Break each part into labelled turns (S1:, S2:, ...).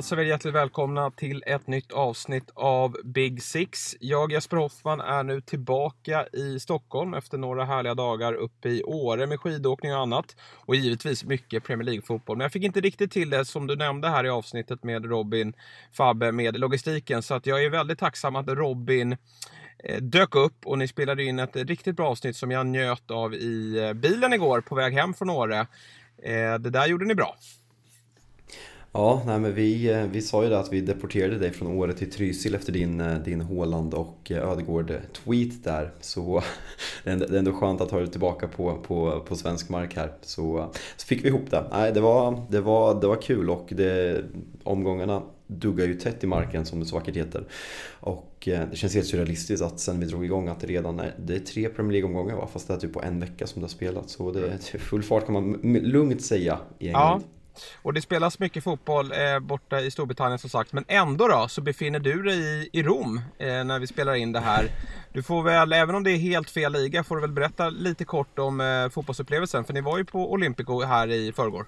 S1: hälsar er hjärtligt välkomna till ett nytt avsnitt av Big Six. Jag, Jesper Hoffman, är nu tillbaka i Stockholm efter några härliga dagar uppe i Åre med skidåkning och annat. Och givetvis mycket Premier League-fotboll. Men jag fick inte riktigt till det som du nämnde här i avsnittet med Robin Fabbe med logistiken. Så att jag är väldigt tacksam att Robin eh, dök upp och ni spelade in ett riktigt bra avsnitt som jag njöt av i eh, bilen igår på väg hem från Åre. Eh, det där gjorde ni bra.
S2: Ja, nej men vi, eh, vi sa ju det att vi deporterade dig från Åre till Trysil efter din, eh, din Håland och eh, Ödegård-tweet där. Så det är ändå skönt att ha dig tillbaka på, på, på svensk mark här. Så, så fick vi ihop det. Nej, det var, det var, det var kul och det, omgångarna duggar ju tätt i marken som det så vackert heter. Och det känns helt surrealistiskt att sen vi drog igång att det redan är, det är tre Premier League-omgångar va? Fast det är typ på en vecka som det har spelats. Så det är typ full fart kan man lugnt säga i England.
S1: Ja. Och det spelas mycket fotboll eh, borta i Storbritannien som sagt. Men ändå då så befinner du dig i, i Rom eh, när vi spelar in det här. Du får väl, även om det är helt fel liga, får du väl berätta lite kort om eh, fotbollsupplevelsen. För ni var ju på Olympico här i förrgår.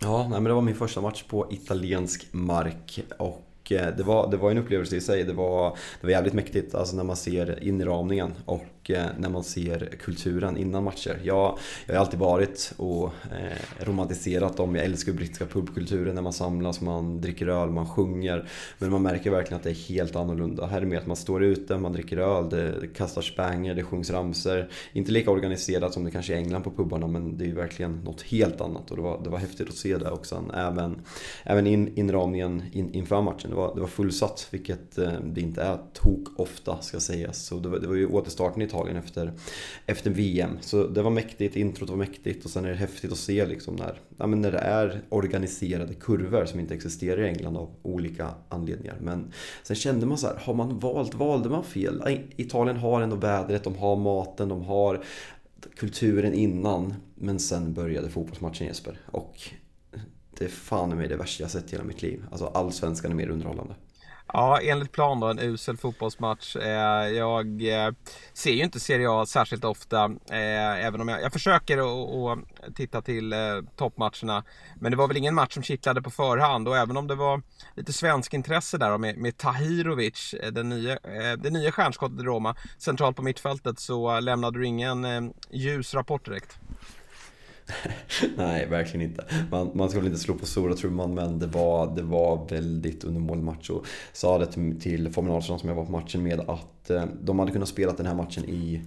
S2: Ja, nej, men det var min första match på italiensk mark. Och eh, det var, det var en upplevelse i sig. Det var, det var jävligt mäktigt alltså när man ser inramningen och när man ser kulturen innan matcher. Jag, jag har alltid varit och eh, romantiserat dem. Jag älskar brittiska pubkulturen när man samlas, man dricker öl, man sjunger. Men man märker verkligen att det är helt annorlunda. Här är det mer att man står ute, man dricker öl, det, det kastas spanger, det sjungs ramser. Inte lika organiserat som det kanske är i England på pubarna men det är ju verkligen något helt annat och det var, det var häftigt att se det också. Även, även in, inramningen in, inför matchen var, det var fullsatt, vilket eh, det inte är tok ofta ska sägas. Så det var, det var ju återstarten i Italien efter, efter VM. Så det var mäktigt, introt var mäktigt och sen är det häftigt att se liksom när, ja, men när det är organiserade kurvor som inte existerar i England av olika anledningar. Men sen kände man så här, har man valt, valde man fel? Italien har ändå vädret, de har maten, de har kulturen innan. Men sen började fotbollsmatchen Jesper. Och det är fan mig det värsta jag sett i hela mitt liv. Alltså allsvenskan är mer underhållande.
S1: Ja, enligt plan då en usel fotbollsmatch. Eh, jag eh, ser ju inte Serie A särskilt ofta. Eh, även om jag, jag försöker att titta till toppmatcherna. Men det var väl ingen match som kittlade på förhand. Och även om det var lite svensk intresse där med, med Tahirovic, den nya, det nya stjärnskottet i Roma, centralt på mittfältet så lämnade du ingen ljus rapport direkt.
S2: Nej, verkligen inte. Man, man ska väl inte slå på stora trumman men det var, det var väldigt undermålig match och sa det till, till Formel som jag var på matchen med att eh, de hade kunnat spela den här matchen i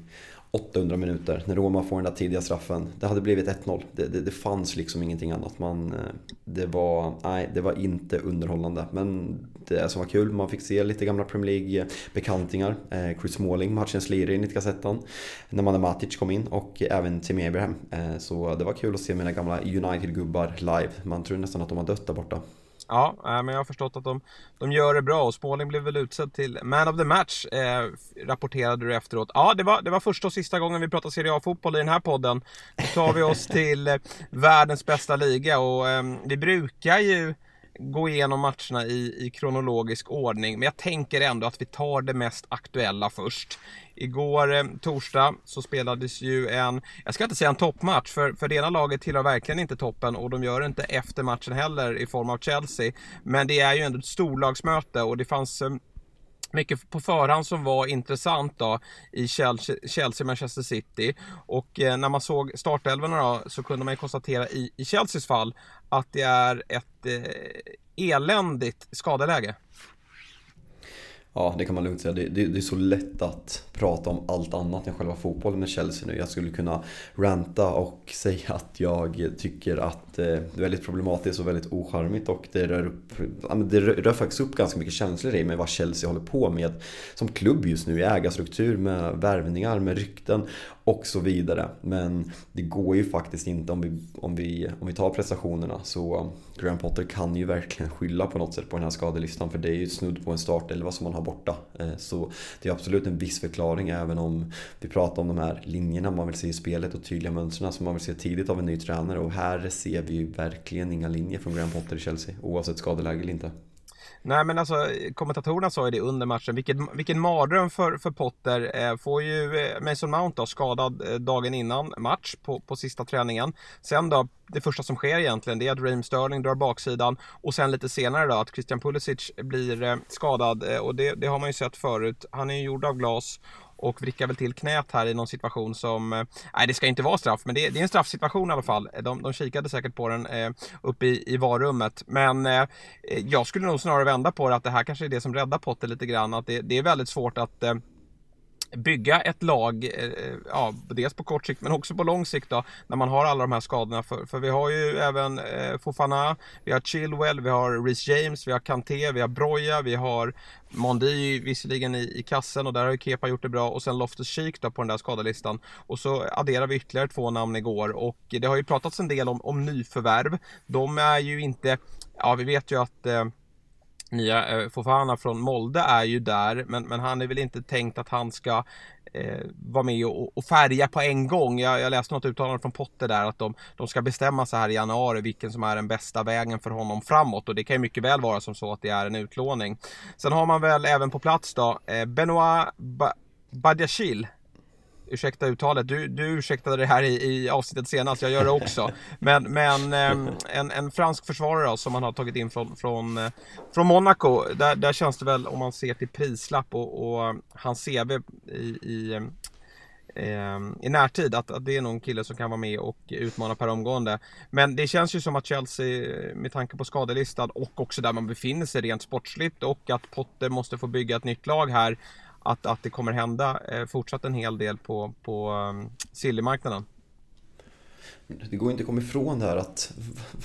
S2: 800 minuter när Roma får den där tidiga straffen. Det hade blivit 1-0. Det, det, det, fanns liksom ingenting annat. Man, eh, det, var, nej, det var inte underhållande. Men det som var kul, man fick se lite gamla Premier League-bekantingar. Eh, Chris Smalling, matchens lirare enligt kassetten. När man Matic kom in och även Tim Abraham. Eh, så det var kul att se mina gamla United-gubbar live. Man tror nästan att de har dött där borta.
S1: Ja, men jag har förstått att de, de gör det bra och Småling blev väl utsedd till Man of the Match eh, rapporterade du efteråt. Ja, det var, det var första och sista gången vi pratar Serie A-fotboll i den här podden. Nu tar vi oss till eh, världens bästa liga och eh, vi brukar ju gå igenom matcherna i, i kronologisk ordning. Men jag tänker ändå att vi tar det mest aktuella först. Igår eh, torsdag så spelades ju en, jag ska inte säga en toppmatch för, för det ena laget tillhör verkligen inte toppen och de gör det inte efter matchen heller i form av Chelsea. Men det är ju ändå ett storlagsmöte och det fanns eh, mycket på förhand som var intressant då i Chelsea-Manchester City. Och eh, när man såg startelvorna då så kunde man ju konstatera i, i Chelseas fall att det är ett eh, eländigt skadeläge.
S2: Ja, det kan man lugnt säga. Det, det, det, är så lätt att prata om allt annat än själva fotbollen med Chelsea nu. Jag skulle kunna ranta och säga att jag tycker att Eh, väldigt problematiskt och väldigt ocharmigt och det rör, upp, det rör faktiskt upp ganska mycket känslor i mig vad Chelsea håller på med som klubb just nu i ägarstruktur med värvningar, med rykten och så vidare. Men det går ju faktiskt inte om vi, om vi, om vi tar prestationerna så Graham Potter kan ju verkligen skylla på något sätt på den här skadelistan för det är ju snudd på en startelva som man har borta. Eh, så det är absolut en viss förklaring även om vi pratar om de här linjerna man vill se i spelet och tydliga mönstren som man vill se tidigt av en ny tränare och här ser vi ju verkligen inga linjer från Graham Potter i Chelsea oavsett skadeläge eller inte.
S1: Nej men alltså kommentatorerna sa ju det under matchen. Vilken, vilken mardröm för, för Potter. Eh, får ju eh, Mason Mount då skadad eh, dagen innan match på, på sista träningen. Sen då, det första som sker egentligen det är att Raheem Sterling drar baksidan och sen lite senare då att Christian Pulisic blir eh, skadad eh, och det, det har man ju sett förut. Han är ju gjord av glas och vrickar väl till knät här i någon situation som, eh, nej det ska inte vara straff, men det, det är en straffsituation i alla fall. De, de kikade säkert på den eh, uppe i, i varummet. Men eh, jag skulle nog snarare vända på det att det här kanske är det som räddar Potter lite grann. Att det, det är väldigt svårt att eh, bygga ett lag, eh, eh, ja, dels på kort sikt men också på lång sikt då, när man har alla de här skadorna. För, för vi har ju även eh, Fofana, vi har Chilwell, vi har Reece James, vi har Kanté, vi har Broja, vi har Mondi visserligen i, i kassen och där har ju Kepa gjort det bra och sen Loftus Cheek då på den där skadelistan. Och så adderar vi ytterligare två namn igår och det har ju pratats en del om, om nyförvärv. De är ju inte, ja vi vet ju att eh, nya eh, Fofana från Molde är ju där men, men han är väl inte tänkt att han ska eh, vara med och, och, färga på en gång. Jag, jag läste något uttalande från Potter där att de, de ska bestämma sig här i januari vilken som är den bästa vägen för honom framåt och det kan ju mycket väl vara som så att det är en utlåning. Sen har man väl även på plats då eh, Benoit ba Badiachil ursäkta uttalet, du, du ursäktade det här i, i avsnittet senast, jag gör det också. Men, men ehm, en, en fransk försvarare då, som man har tagit in från, från, eh, från Monaco, där, där känns det väl om man ser till prislapp och, och eh, hans CV i, i ehm, i närtid att, att det är någon kille som kan vara med och utmana per omgående. Men det känns ju som att Chelsea med tanke på skadelistad och också där man befinner sig rent sportsligt och att Potter måste få bygga ett nytt lag här att, att det kommer hända eh, fortsatt en hel del på, på um.
S2: Det går inte att komma ifrån det här att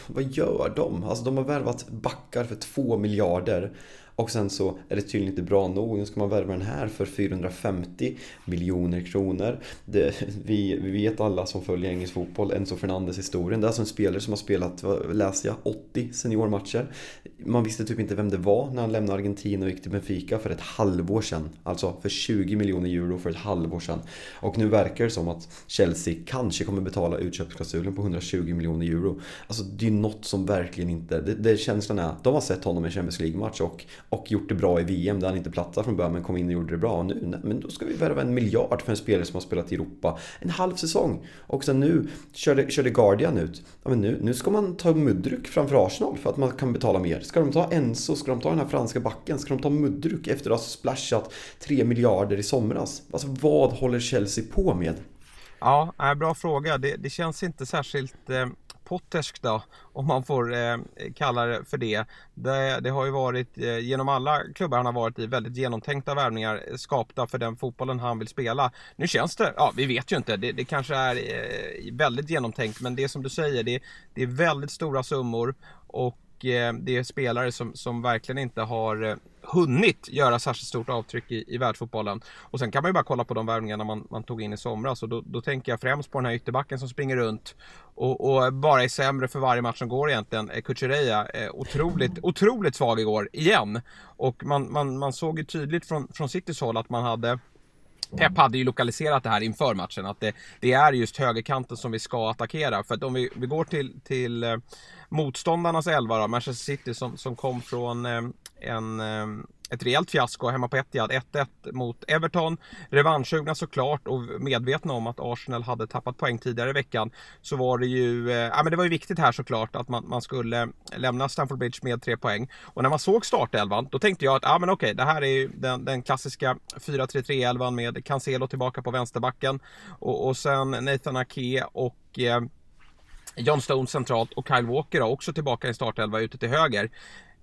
S2: vad gör de? Alltså de har värvat backar för två miljarder och sen så är det tydligen inte bra nog. Nu ska man värva den här för 450 miljoner kronor. Det, vi, vi vet alla som följer engelsk fotboll, Enzo Fernandes historien. Det är alltså en spelare som har spelat, vad läste jag, 80 seniormatcher. Man visste typ inte vem det var när han lämnade Argentina och gick till Benfica för ett halvår sedan. Alltså för 20 miljoner euro för ett halvår sedan. Och nu verkar det som att Chelsea kanske kommer betala utköpsklausulen på 120 miljoner euro. Alltså det är något som verkligen inte, det, det känslan är, de har sett honom i en Champions League-match och och gjort det bra i VM där han inte platsade från början men kom in och gjorde det bra. Och nu, nej, men då ska vi värva en miljard för en spelare som har spelat i Europa en halv säsong. Och sen nu körde, körde Guardian ut. Ja, men nu, nu ska man ta Mudryk framför Arsenal för att man kan betala mer. Ska de ta Enzo? Ska de ta den här franska backen? Ska de ta Mudryk efter att ha splashat 3 miljarder i somras? Alltså vad håller Chelsea på med?
S1: Ja, bra fråga. Det, det känns inte särskilt eh, pottersk då, om man får eh, kalla det för det. det. det. har ju varit, eh, genom alla klubbar han har varit i, väldigt genomtänkta värvningar eh, skapta för den fotbollen han vill spela. Nu känns det, ja vi vet ju inte, det, det kanske är eh, väldigt genomtänkt men det är som du säger, det, det är väldigt stora summor och eh, det är spelare som, som verkligen inte har eh, hunnit göra särskilt stort avtryck i, i världsfotbollen. Och sen kan man ju bara kolla på de värvningarna man, man tog in i somras och då, då tänker jag främst på den här ytterbacken som springer runt och, och bara är sämre för varje match som går egentligen. Kuchereya, eh, otroligt, otroligt svag igår, igen. Och man, man, man såg ju tydligt från, från Citys håll att man hade Pep hade ju lokaliserat det här inför matchen, att det, det, är just högerkanten som vi ska attackera. För att om vi, vi går till, till eh, motståndarnas elva då, Manchester City som, som kom från eh, en ehm, ett rejält fiasko hemma på Etihad. 1-1 mot Everton. Revanschsugna såklart och medvetna om att Arsenal hade tappat poäng tidigare i veckan. Så var det ju, eh, ja men det var ju viktigt här såklart att man, man skulle lämna Stamford Bridge med tre poäng. Och när man såg startelvan då tänkte jag att, ja men okej, det här är ju den, den klassiska 4-3-3-elvan med Cancelo tillbaka på vänsterbacken. Och, och sen Nathan Ake och eh, John Stones centralt och Kyle Walker också tillbaka i startelva ute till höger.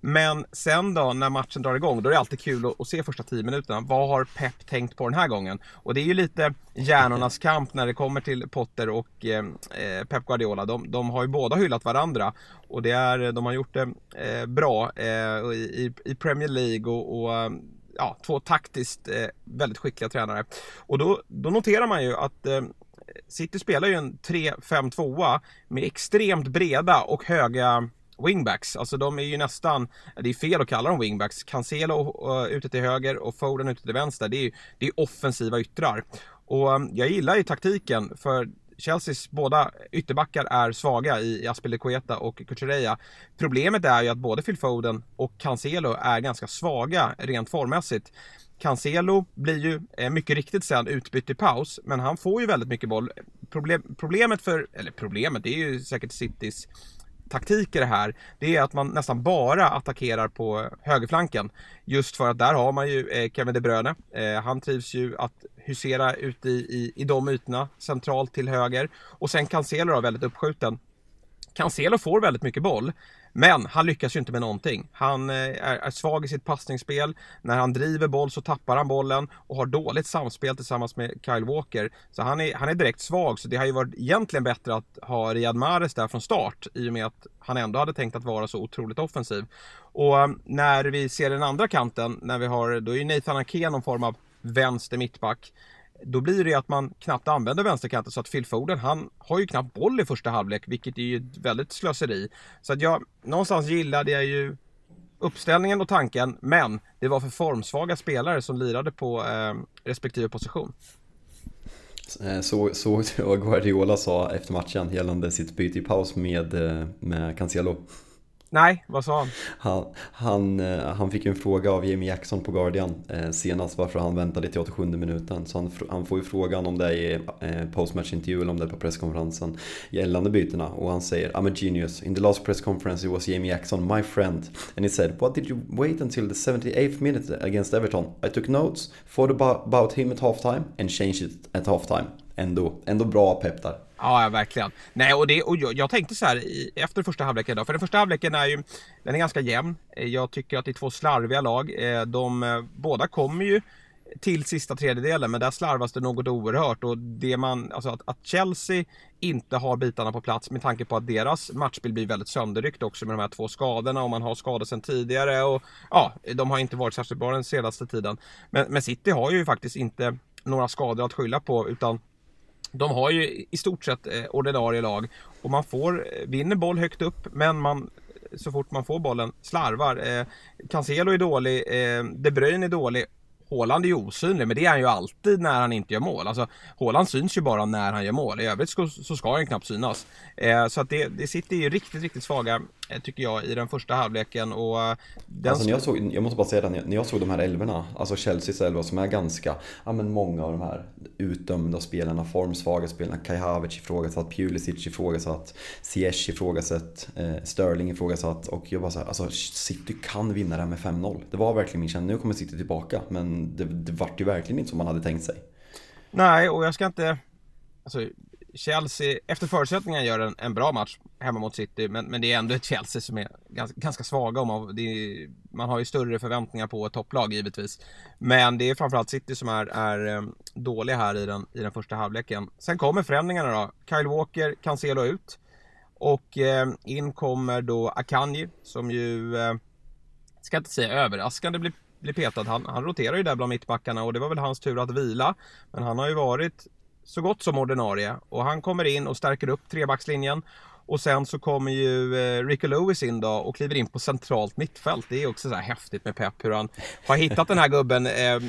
S1: Men sen då när matchen drar igång, då är det alltid kul att, att se första 10 minuterna. Vad har Pep tänkt på den här gången? Och det är ju lite hjärnornas kamp när det kommer till Potter och eh, eh, Pep Guardiola. De, de, har ju båda hyllat varandra och det är, de har gjort det eh, bra eh, i, i, Premier League och, och eh, ja, två taktiskt eh, väldigt skickliga tränare. Och då, då noterar man ju att eh, City spelar ju en 3-5-2 med extremt breda och höga wingbacks. Alltså de är ju nästan, det är fel att kalla dem wingbacks. Cancelo uh, ute till höger och Foden ute till vänster. Det är ju det är offensiva yttrar. Och um, jag gillar ju taktiken för Chelseas båda ytterbackar är svaga i Aspilicueta och Cucurella. Problemet är ju att både Phil Foden och Cancelo är ganska svaga rent formmässigt. Cancelo blir ju eh, mycket riktigt sen utbytt i paus, men han får ju väldigt mycket boll. Problem, problemet för, eller problemet, det är ju säkert Citys taktik i det här, det är att man nästan bara attackerar på högerflanken. Just för att där har man ju eh, Kevin De Bruyne. Eh, han trivs ju att husera ute i, i, i de ytorna, centralt till höger. Och sen Cancelo då, väldigt uppskjuten. Cancelo får väldigt mycket boll. Men han lyckas ju inte med någonting. Han eh, är, är, svag i sitt passningsspel. När han driver boll så tappar han bollen och har dåligt samspel tillsammans med Kyle Walker. Så han är, han är direkt svag. Så det har ju varit egentligen bättre att ha Riyad Mahrez där från start i och med att han ändå hade tänkt att vara så otroligt offensiv. Och eh, när vi ser den andra kanten, när vi har, då är ju Nathan Ake någon form av vänster mittback då blir det att man knappt använder vänsterkanten så att Phil Foden han har ju knappt boll i första halvlek vilket är ju ett väldigt slöseri. Så att jag någonstans gillade jag ju uppställningen och tanken men det var för formsvaga spelare som lirade på eh, respektive position.
S2: Såg du vad Guardiola sa efter matchen gällande sitt byte i paus med, eh, med Cancelo.
S1: Nej, vad sa han?
S2: Han, han, eh, han fick ju en fråga av Jamie Jackson på Guardian eh, senast varför han väntade till 87 minuten. Så han, han får ju frågan om det är i eh, postmatchintervju eller om det är på presskonferensen gällande bytena. Och han säger I'm a genius. In the last press conference it was Jamie Jackson, my friend. And he said What did you wait until the 78th minute against Everton? I took notes, thought about him at halftime and changed it at halftime. Ändå, ändå bra pepp där.
S1: Ja, verkligen. Nej, och, det, och jag, jag tänkte så här i, efter första halvleken då, för den första halvleken är ju, den är ganska jämn. Eh, jag tycker att det är två slarviga lag. Eh, de eh, båda kommer ju till sista tredjedelen, men där slarvas det något oerhört och det man, alltså att, att, Chelsea inte har bitarna på plats med tanke på att deras matchbild blir väldigt sönderryckt också med de här två skadorna och man har skador sedan tidigare och ja, de har inte varit särskilt bra den senaste tiden. Men, men City har ju faktiskt inte några skador att skylla på utan de har ju i stort sett eh, ordinarie lag och man får, eh, vinner boll högt upp men man eh, så fort man får bollen slarvar. Eh, Cancelo är dålig, eh, De Bruyne är dålig Håland är ju osynlig, men det är han ju alltid när han inte gör mål. Alltså, Håland syns ju bara när han gör mål. I övrigt så, så ska han knappt synas. Eh, så att det, det sitter ju riktigt, riktigt svaga, tycker jag, i den första halvleken. Och,
S2: eh, den... alltså, jag, såg, jag måste bara säga det, när jag såg de här elvorna, alltså Chelseas elva som är ganska, ja men många av de här utdömda spelarna, formsvaga spelarna, Kai Havertz ifrågasatt, Pulisic ifrågasatt, Ziyech ifrågasatt, eh, Sterling ifrågasatt och jag bara såhär, alltså City kan vinna det här med 5-0. Det var verkligen min känsla, nu kommer City tillbaka, men det, det vart ju verkligen inte som man hade tänkt sig.
S1: Nej, och jag ska inte... Alltså, Chelsea, efter förutsättningarna gör en, en bra match hemma mot City, men, men det är ändå ett Chelsea som är ganska, ganska svaga. Om man, är, man har ju större förväntningar på ett topplag givetvis. Men det är framförallt City som är, är ehm, dåliga här i den, i den första halvleken. Sen kommer förändringarna då. Kyle Walker, Cancelo ut. Och eh, in kommer då Akanji som ju, eh, ska inte säga överraskande, blir blir petad. Han, han roterar ju där bland mittbackarna och det var väl hans tur att vila. Men han har ju varit så gott som ordinarie och han kommer in och stärker upp trebackslinjen. Och sen så kommer ju eh, Ricky Lewis in då och kliver in på centralt mittfält. Det är också så här häftigt med Pep hur han har hittat den här gubben eh,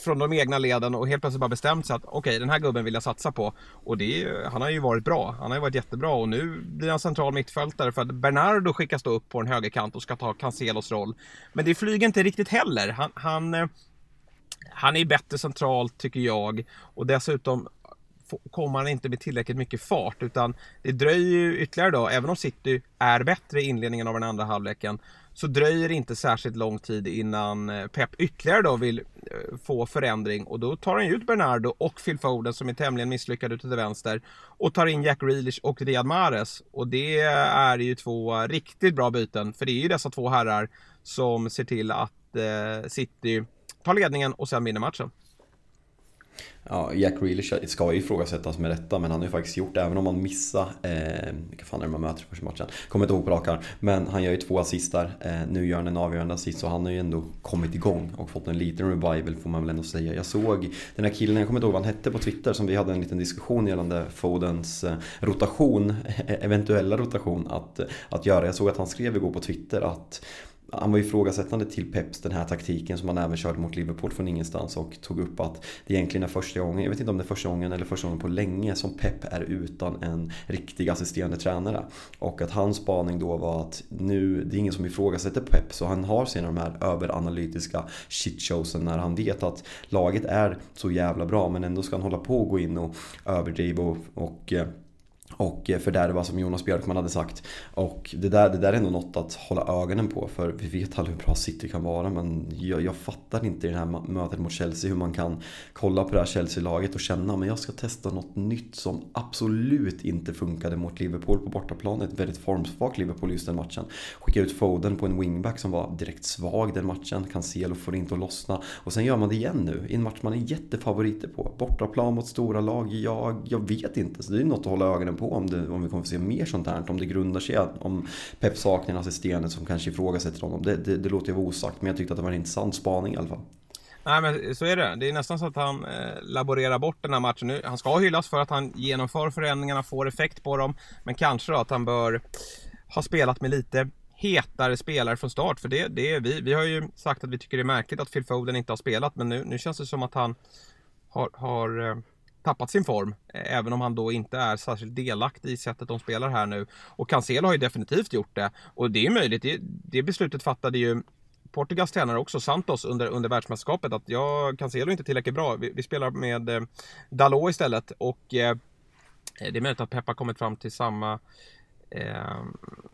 S1: från de egna leden och helt plötsligt bara bestämt sig att okej okay, den här gubben vill jag satsa på. Och det är, han har ju varit bra. Han har ju varit jättebra och nu blir han central mittfältare för att Bernardo skickas då upp på en högerkant och ska ta Cancelos roll. Men det flyger inte riktigt heller. Han, han eh, han är bättre centralt tycker jag och dessutom kommer han inte med tillräckligt mycket fart utan det dröjer ju ytterligare då, även om City är bättre i inledningen av den andra halvleken så dröjer det inte särskilt lång tid innan eh, Pep ytterligare då vill eh, få förändring. Och då tar han ut Bernardo och Phil Foden som är tämligen misslyckade ute till vänster och tar in Jack Grealish och Riyad Mahrez. Och det är ju två riktigt bra byten för det är ju dessa två herrar som ser till att eh, City tar ledningen och sen vinner matchen.
S2: Ja, Jack Grealish ska ju ifrågasättas med detta men han har ju faktiskt gjort, det även om han missar, eh, vilka fan är det man möter första matchen? Kommer inte ihåg på rak Men han gör ju två assist där. Eh, nu gör han en avgörande assist så han har ju ändå kommit igång och fått en liten revival får man väl ändå säga. Jag såg den här killen, jag kommer inte ihåg vad han hette på Twitter, som vi hade en liten diskussion gällande Fodens eh, rotation, eventuella rotation att, att göra. Jag såg att han skrev igår på Twitter att han var ifrågasättande till Peps den här taktiken som han även körde mot Liverpool från ingenstans och tog upp att det egentligen är första gången, jag vet inte om det är första gången eller första gången på länge som Pep är utan en riktig assisterande tränare. Och att hans spaning då var att nu, det är ingen som ifrågasätter Pep så han har sina de här överanalytiska shitshowsen när han vet att laget är så jävla bra men ändå ska han hålla på och gå in och överdriva och, och eh, och eh, fördärva som Jonas Björkman hade sagt. Och det där, det där är ändå något att hålla ögonen på för vi vet alla hur bra City kan vara men jag, jag fattar inte i det här mötet mot Chelsea hur man kan kolla på det här Chelsea-laget och känna men jag ska testa något nytt som absolut inte funkade mot Liverpool på bortaplan. Ett väldigt formsvagt Liverpool just den matchen. Skicka ut Foden på en wingback som var direkt svag den matchen. Cancelo får inte att lossna. Och sen gör man det igen nu i en match man är jättefavoriter på. Bortaplan mot stora lag, jag, jag vet inte. Så det är något att hålla ögonen på om, det, om vi kommer få se mer sånt här. Om det grundar sig om Pep saknar en assisterande som kanske ifrågasätter honom. Det, det, det låter jag vara osagt, men jag tyckte att det var en intressant spaning i alla fall.
S1: Nej men så är det. Det är nästan så att han eh, laborerar bort den här matchen nu. Han ska hyllas för att han genomför förändringarna, får effekt på dem. Men kanske då att han bör ha spelat med lite hetare spelare från start. För det, det är vi. Vi har ju sagt att vi tycker det är märkligt att Phil Foden inte har spelat. Men nu, nu känns det som att han har, har eh, tappat sin form. Eh, även om han då inte är särskilt delaktig i sättet de spelar här nu. Och Cancelo har ju definitivt gjort det. Och det är möjligt. Det, det beslutet fattade ju Portugals tränare också, Santos, under, under världsmästerskapet. Att jag, Cancelo är inte tillräckligt bra. Vi, vi spelar med eh, Dalot istället. Och eh, det är möjligt att Peppa har kommit fram till samma Eh,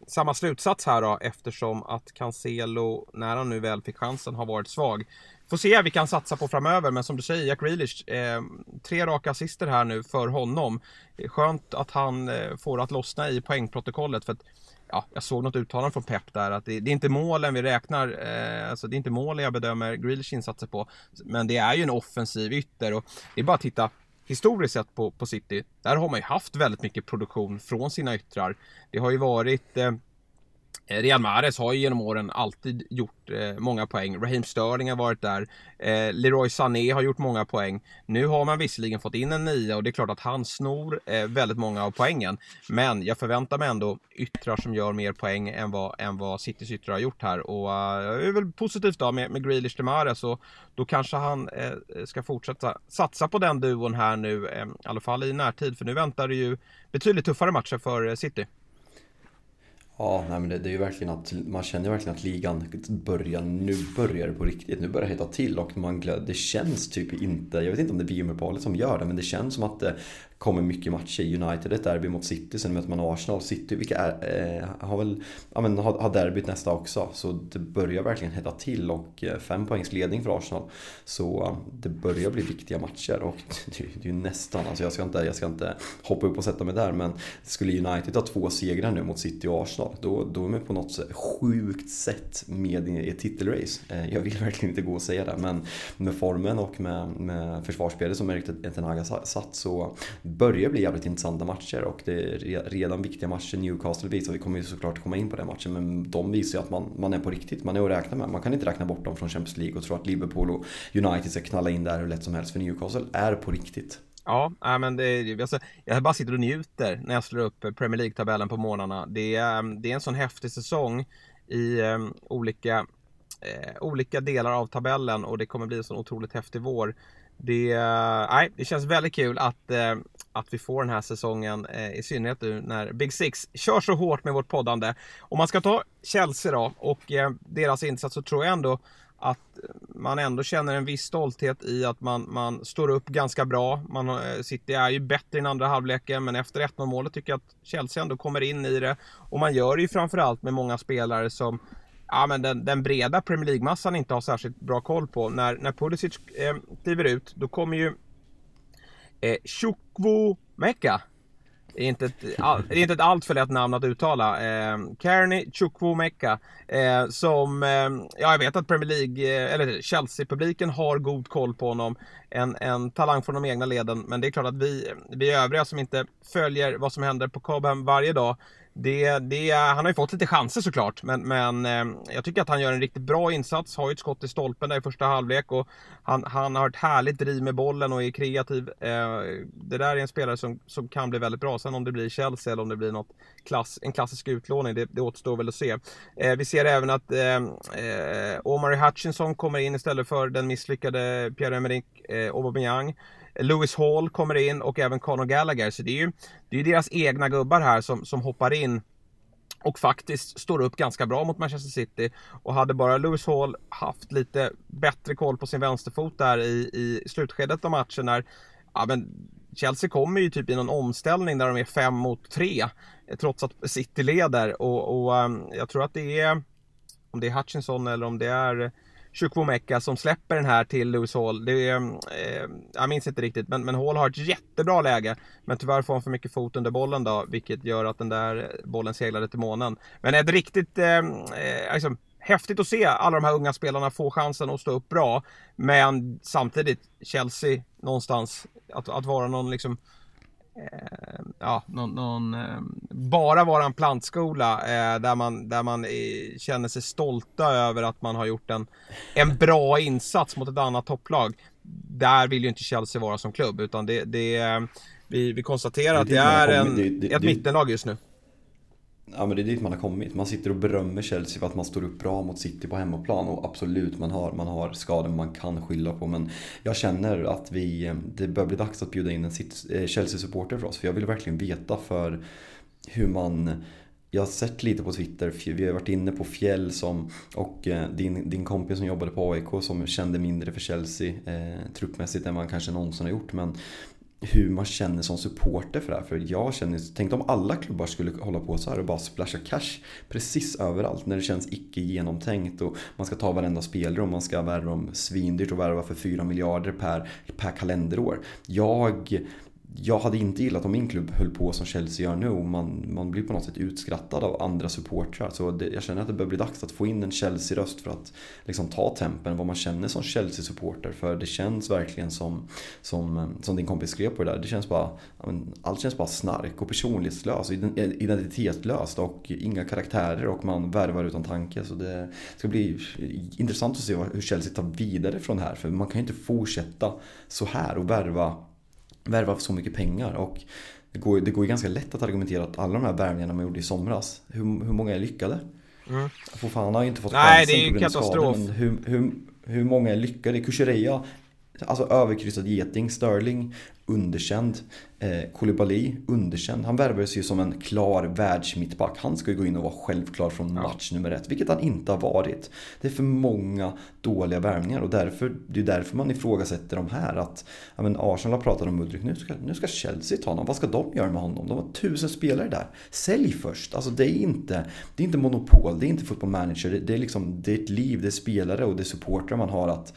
S1: samma slutsats här då eftersom att Cancelo, när han nu väl fick chansen, har varit svag. Får se vilka vi kan satsa på framöver, men som du säger, Jack Grealish, eh, tre raka assister här nu för honom. Skönt att han eh, får att lossna i poängprotokollet. För att, ja, jag såg något uttalande från Pep där att det, det är inte målen vi räknar, eh, alltså det är inte målen jag bedömer Grealish insatser på. Men det är ju en offensiv ytter och det är bara att titta historiskt sett på, på City. Där har man ju haft väldigt mycket produktion från sina yttrar. Det har ju varit Eh, Eh, Real Mahrez har ju genom åren alltid gjort eh, många poäng. Raheem Sterling har varit där. Eh, Leroy Sané har gjort många poäng. Nu har man visserligen fått in en nia och det är klart att han snor eh, väldigt många av poängen. Men jag förväntar mig ändå yttrar som gör mer poäng än vad, än vad Citys yttrar har gjort här. Och jag det är väl positivt då med, med Grealish till Mahrez. Och då kanske han eh, ska fortsätta satsa på den duon här nu. Eh, I alla fall i närtid. För nu väntar det ju betydligt tuffare matcher för eh, City.
S2: Ja, nej, men det, det, är ju verkligen att man känner verkligen att ligan börjar, nu börjar det på riktigt. Nu börjar det hetta till och man, det känns typ inte, jag vet inte om det är VM-uppehållet som gör det, men det känns som att det kommer mycket matcher. United ett derby mot City, sen möter man Arsenal. City, vilka är, eh, har väl, ja men har, har derbyt nästa också. Så det börjar verkligen hetta till och eh, fem poängs ledning för Arsenal. Så eh, det börjar bli viktiga matcher och det, det är ju nästan, alltså jag ska, inte, jag ska inte hoppa upp och sätta mig där men skulle United ha två segrar nu mot City och Arsenal då, då är man på något sjukt sätt med i ett titelrace. Eh, jag vill verkligen inte gå och säga det men med formen och med, med försvarsspelet som Erik Tenaga satt så börjar bli jävligt intressanta matcher och det är redan viktiga matcher Newcastle visar. Vi kommer ju såklart komma in på den matchen men de visar ju att man, man är på riktigt. Man är att räkna med. Man kan inte räkna bort dem från Champions League och tro att Liverpool och United ska knalla in där hur lätt som helst för Newcastle är på riktigt.
S1: Ja, men det, alltså, jag bara sitter och njuter när jag slår upp Premier League-tabellen på morgnarna. Det är, eh, det är en sån häftig säsong i um, olika, eh, olika delar av tabellen och det kommer bli en sån otroligt häftig vår. Det, eh, nej, det känns väldigt kul att, eh, att vi får den här säsongen, eh, i synnerhet nu när Big Six kör så hårt med vårt poddande. Om man ska ta Chelsea då och deras insats så tror jag ändå att man ändå känner en viss stolthet i att man, man står upp ganska bra. Man, City är ju bättre i den andra halvleken men efter 1-0 målet tycker jag att Chelsea ändå kommer in i det. Och man gör det ju framförallt med många spelare som ja, men den, den breda Premier League-massan inte har särskilt bra koll på. När, när Pulisic eh, kliver ut, då kommer ju eh, Chukwu Mecca. Det är inte ett, all, det är inte ett allt för lätt namn att uttala. Eh, Kearney Chukwumeka. Eh, som, eh, ja jag vet att Premier League, eh, eller Chelsea-publiken har god koll på honom. En, en talang från de egna leden. Men det är klart att vi, vi övriga som inte följer vad som händer på Cobham varje dag det, det, han har ju fått lite chanser såklart, men, men eh, jag tycker att han gör en riktigt bra insats. Har ju ett skott i stolpen där i första halvlek och han, han har ett härligt driv med bollen och är kreativ. Eh, det där är en spelare som, som kan bli väldigt bra. Sen om det blir Chelsea eller om det blir något klass, en klassisk utlåning, det, det återstår väl att se. Eh, vi ser även att eh, eh Omar Hutchinson kommer in istället för den misslyckade Pierre-Emerick eh, Aubameyang. Lewis Hall kommer in och även Conor Gallagher. Så det är ju det är deras egna gubbar här som, som hoppar in och faktiskt står upp ganska bra mot Manchester City. Och hade bara Lewis Hall haft lite bättre koll på sin vänsterfot där i, i slutskedet av matchen när ja, men Chelsea kommer ju typ i någon omställning där de är fem mot tre trots att City leder och, och um, jag tror att det är om det är Hutchinson eller om det är Chukwomeka som släpper den här till Lewis Hall. Det är, mm, eh, jag minns inte riktigt, men, men Hall har ett jättebra läge. Men tyvärr får han för mycket fot under bollen då, vilket gör att den där bollen seglade till månen. Men ett riktigt, eh, eh, liksom, häftigt att se alla de här unga spelarna få chansen att stå upp bra. Men samtidigt, Chelsea någonstans, att, att vara någon liksom Eh, ja, någon, någon eh, bara vara en plantskola eh, där man, där man känner sig stolta över att man har gjort en, en bra insats mot ett annat topplag. Där vill ju inte Chelsea vara som klubb utan det, det vi, vi konstaterar att det är en, ett mittenlag just nu.
S2: Ja men det är dit man har kommit. Man sitter och berömmer Chelsea för att man står upp bra mot City på hemmaplan och absolut, man har, man har skador man kan skylla på men jag känner att vi, eh, det börjar bli dags att bjuda in en eh, Chelsea-supporter för oss för jag vill verkligen veta för hur man jag har sett lite på Twitter, vi har varit inne på Fjäll som, och eh, din, din kompis som jobbade på AIK som kände mindre för Chelsea eh, truppmässigt än man kanske någonsin har gjort. Men hur man känner som supporter för det här. För jag känner, tänk om alla klubbar skulle hålla på så här och bara splasha cash precis överallt när det känns icke genomtänkt och man ska ta varenda spelare och man ska värva dem svindyrt och värva för 4 miljarder per, per kalenderår. Jag jag hade inte gillat om min klubb höll på som Chelsea gör nu och man, man blir på något sätt utskrattad av andra supportrar. Så det, jag känner att det börjar bli dags att få in en Chelsea-röst för att liksom, ta tempen vad man känner som Chelsea-supporter. För det känns verkligen som, som, som din kompis skrev på det där. Det känns bara, allt känns bara snark och personlighetslöst och identitetslöst och inga karaktärer och man värvar utan tanke. Så det ska bli intressant att se hur Chelsea tar vidare från det här. För man kan ju inte fortsätta så här och värva värva för så mycket pengar. Och det går, det går ju ganska lätt att argumentera att alla de här värvningarna man gjorde i somras, hur, hur många är lyckade? Mm. Fofana har ju inte fått
S1: Nej, chansen det är ju katastrof. Skador,
S2: hur, hur, hur många är lyckade? Kuchereya, alltså överkryssad geting. Sterling, underkänd. Eh, Koulibaly, underkänd. Han värvades ju som en klar världsmittback. Han ska ju gå in och vara självklar från match nummer ett, vilket han inte har varit. Det är för många dåliga värvningar och därför, det är därför man ifrågasätter de här. Att, ja, men Arsenal har pratat om Mudryk, nu ska, nu ska Chelsea ta honom. Vad ska de göra med honom? De har tusen spelare där. Sälj först! Alltså det är inte, det är inte monopol, det är inte football manager. Det, det är liksom, det är ett liv, det är spelare och det är supportrar man har att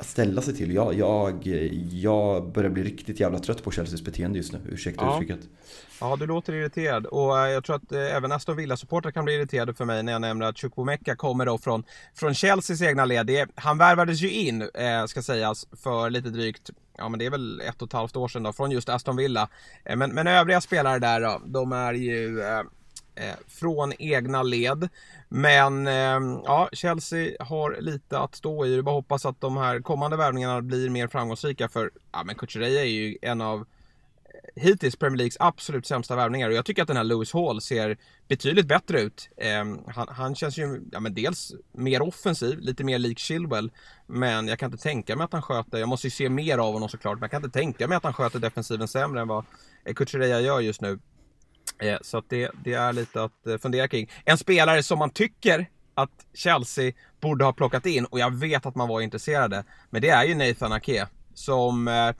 S2: att ställa sig till. Jag, jag, jag börjar bli riktigt jävla trött på Chelseas beteende just nu. Ursäkta ja. uttrycket.
S1: Ja, du låter irriterad. Och eh, jag tror att eh, även Aston Villa-supportrar kan bli irriterade för mig när jag nämner att Chukwumeka kommer då från, från Chelseas egna led. han värvades ju in, eh, ska sägas, för lite drygt ja men det är väl ett och ett halvt år sedan då, från just Aston Villa. men, men övriga spelare där då, de är ju Eh, från egna led. Men eh, ja, Chelsea har lite att stå i. Det bara hoppas att de här kommande värvningarna blir mer framgångsrika för ja, men Kuchereya är ju en av eh, hittills Premier Leagues absolut sämsta värvningar och jag tycker att den här Lewis Hall ser betydligt bättre ut. Eh, han, han, känns ju, ja men dels mer offensiv, lite mer lik Chilwell. Men jag kan inte tänka mig att han sköter, jag måste ju se mer av honom såklart, men jag kan inte tänka mig att han sköter defensiven sämre än vad Kuchereya gör just nu. Eh, så att det, det är lite att eh, fundera kring. En spelare som man tycker att Chelsea borde ha plockat in och jag vet att man var intresserade. Men det är ju Nathan Ake. Som, eh,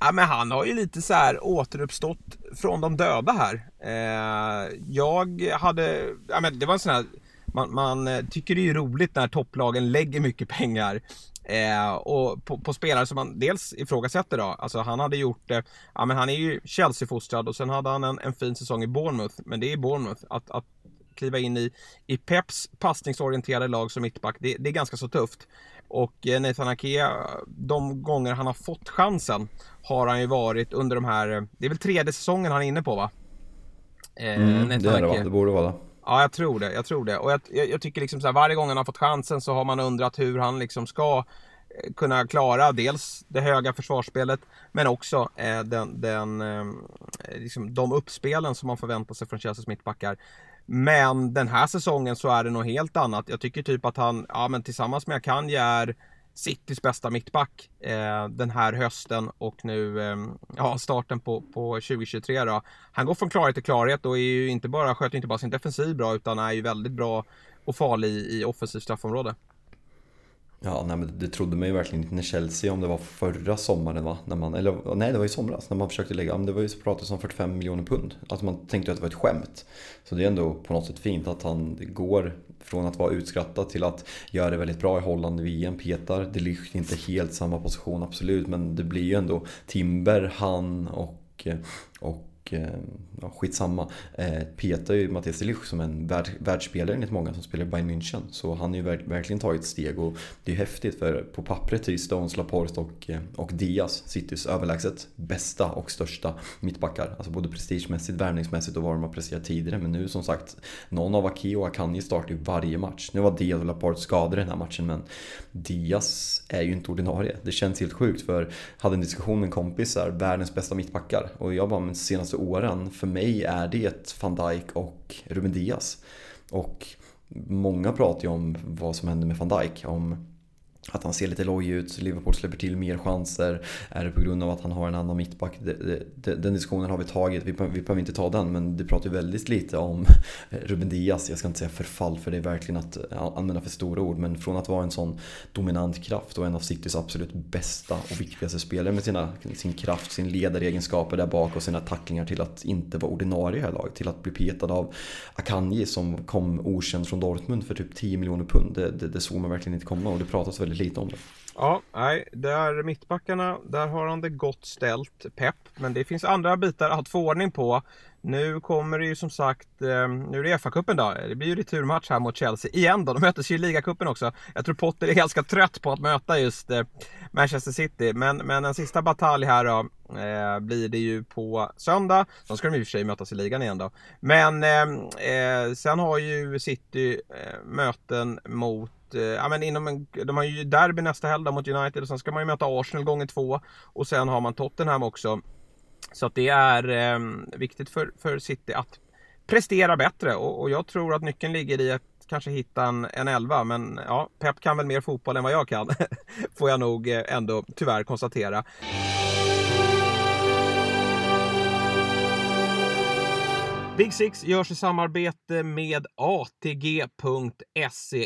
S1: ja men han har ju lite så här återuppstått från de döda här. Eh, jag hade, ja men det var en sån här man, man, tycker det är roligt när topplagen lägger mycket pengar Eh, och på, på, spelare som man dels ifrågasätter då. Alltså han hade gjort, eh, ja men han är ju Chelsea-fostrad och sen hade han en, en fin säsong i Bournemouth. Men det är Bournemouth. Att, att kliva in i, i Peps passningsorienterade lag som mittback, det, det är ganska så tufft. Och eh, Nathan Ake, de gånger han har fått chansen har han ju varit under de här, det är väl tredje säsongen han är inne på va?
S2: Eh, mm, det är det va? Det borde vara det.
S1: Ja, jag tror det. Jag tror det. Och jag, jag, jag tycker liksom så här, varje gång han har fått chansen så har man undrat hur han liksom ska eh, kunna klara dels det höga försvarsspelet men också eh, den, den, eh, liksom de uppspelen som man förväntar sig från Chelseas mittbackar. Men den här säsongen så är det något helt annat. Jag tycker typ att han, ja men tillsammans med Akanji är Citys bästa mittback eh, den här hösten och nu eh, ja, starten på, på 2023 då. Han går från klarhet till klarhet och är ju inte bara, sköter inte bara sin defensiv bra utan är ju väldigt bra och farlig i, i offensivt straffområde.
S2: Ja, nej, men det trodde man ju verkligen inte när Chelsea, om det var förra sommaren va? När man, eller nej, det var i somras när man försökte lägga, det var ju så pratat om 45 miljoner pund. Alltså man tänkte att det var ett skämt. Så det är ändå på något sätt fint att han går från att vara utskrattad till att göra det väldigt bra i Holland i VM. Petar de Ligt inte helt samma position absolut, men det blir ju ändå Timber, han och, och Eh, ja, skitsamma. Eh, Petar ju Mattias Delic som en värld, världsspelare enligt många som spelar i Bayern München. Så han har ju verkligen tagit steg och det är häftigt för på pappret är ju Stones, Laporte och, eh, och Diaz Citys överlägset bästa och största mittbackar. Alltså både prestigemässigt, värvningsmässigt och vad de har presterat tidigare. Men nu som sagt, någon av Aki och Akanji startar ju varje match. Nu var Diaz och Laporte skadade den här matchen men Diaz är ju inte ordinarie. Det känns helt sjukt för jag hade en diskussion med en kompis här, världens bästa mittbackar. Och jag bara, men senaste senaste åren, för mig är det van Dijk och Ruben Diaz. Och många pratar ju om vad som händer med van Dijk. Om att han ser lite loj ut, Liverpool släpper till mer chanser. Är det på grund av att han har en annan mittback? Den diskussionen har vi tagit, vi behöver inte ta den. Men det pratar ju väldigt lite om Ruben Diaz. Jag ska inte säga förfall för det är verkligen att använda för stora ord. Men från att vara en sån dominant kraft och en av Citys absolut bästa och viktigaste spelare med sina, sin kraft, sin ledaregenskaper där bak och sina tacklingar till att inte vara ordinarie i det här laget. Till att bli petad av Akanji som kom okänd från Dortmund för typ 10 miljoner pund. Det, det, det såg man verkligen inte komma och det pratas väldigt lite om det.
S1: Ja, nej, där mittbackarna, där har han det gott ställt, pepp. Men det finns andra bitar att få ordning på. Nu kommer det ju som sagt, eh, nu är det FA-cupen då. Det blir ju returmatch här mot Chelsea igen då. De mötes ju i ligacupen också. Jag tror Potter är ganska trött på att möta just eh, Manchester City. Men, men en sista batalj här då eh, blir det ju på söndag. Då ska de i och för sig mötas i ligan igen då. Men eh, eh sen har ju City eh, möten mot Eh, ja, men inom en, de har ju derby nästa helg mot United och sen ska man ju möta Arsenal gånger två. Och sen har man Tottenham också. Så att det är eh, viktigt för, för City att prestera bättre och, och, jag tror att nyckeln ligger i att kanske hitta en, en elva. Men ja, Pep kan väl mer fotboll än vad jag kan. Får jag nog eh, ändå tyvärr konstatera. Big Six görs i samarbete med ATG.se.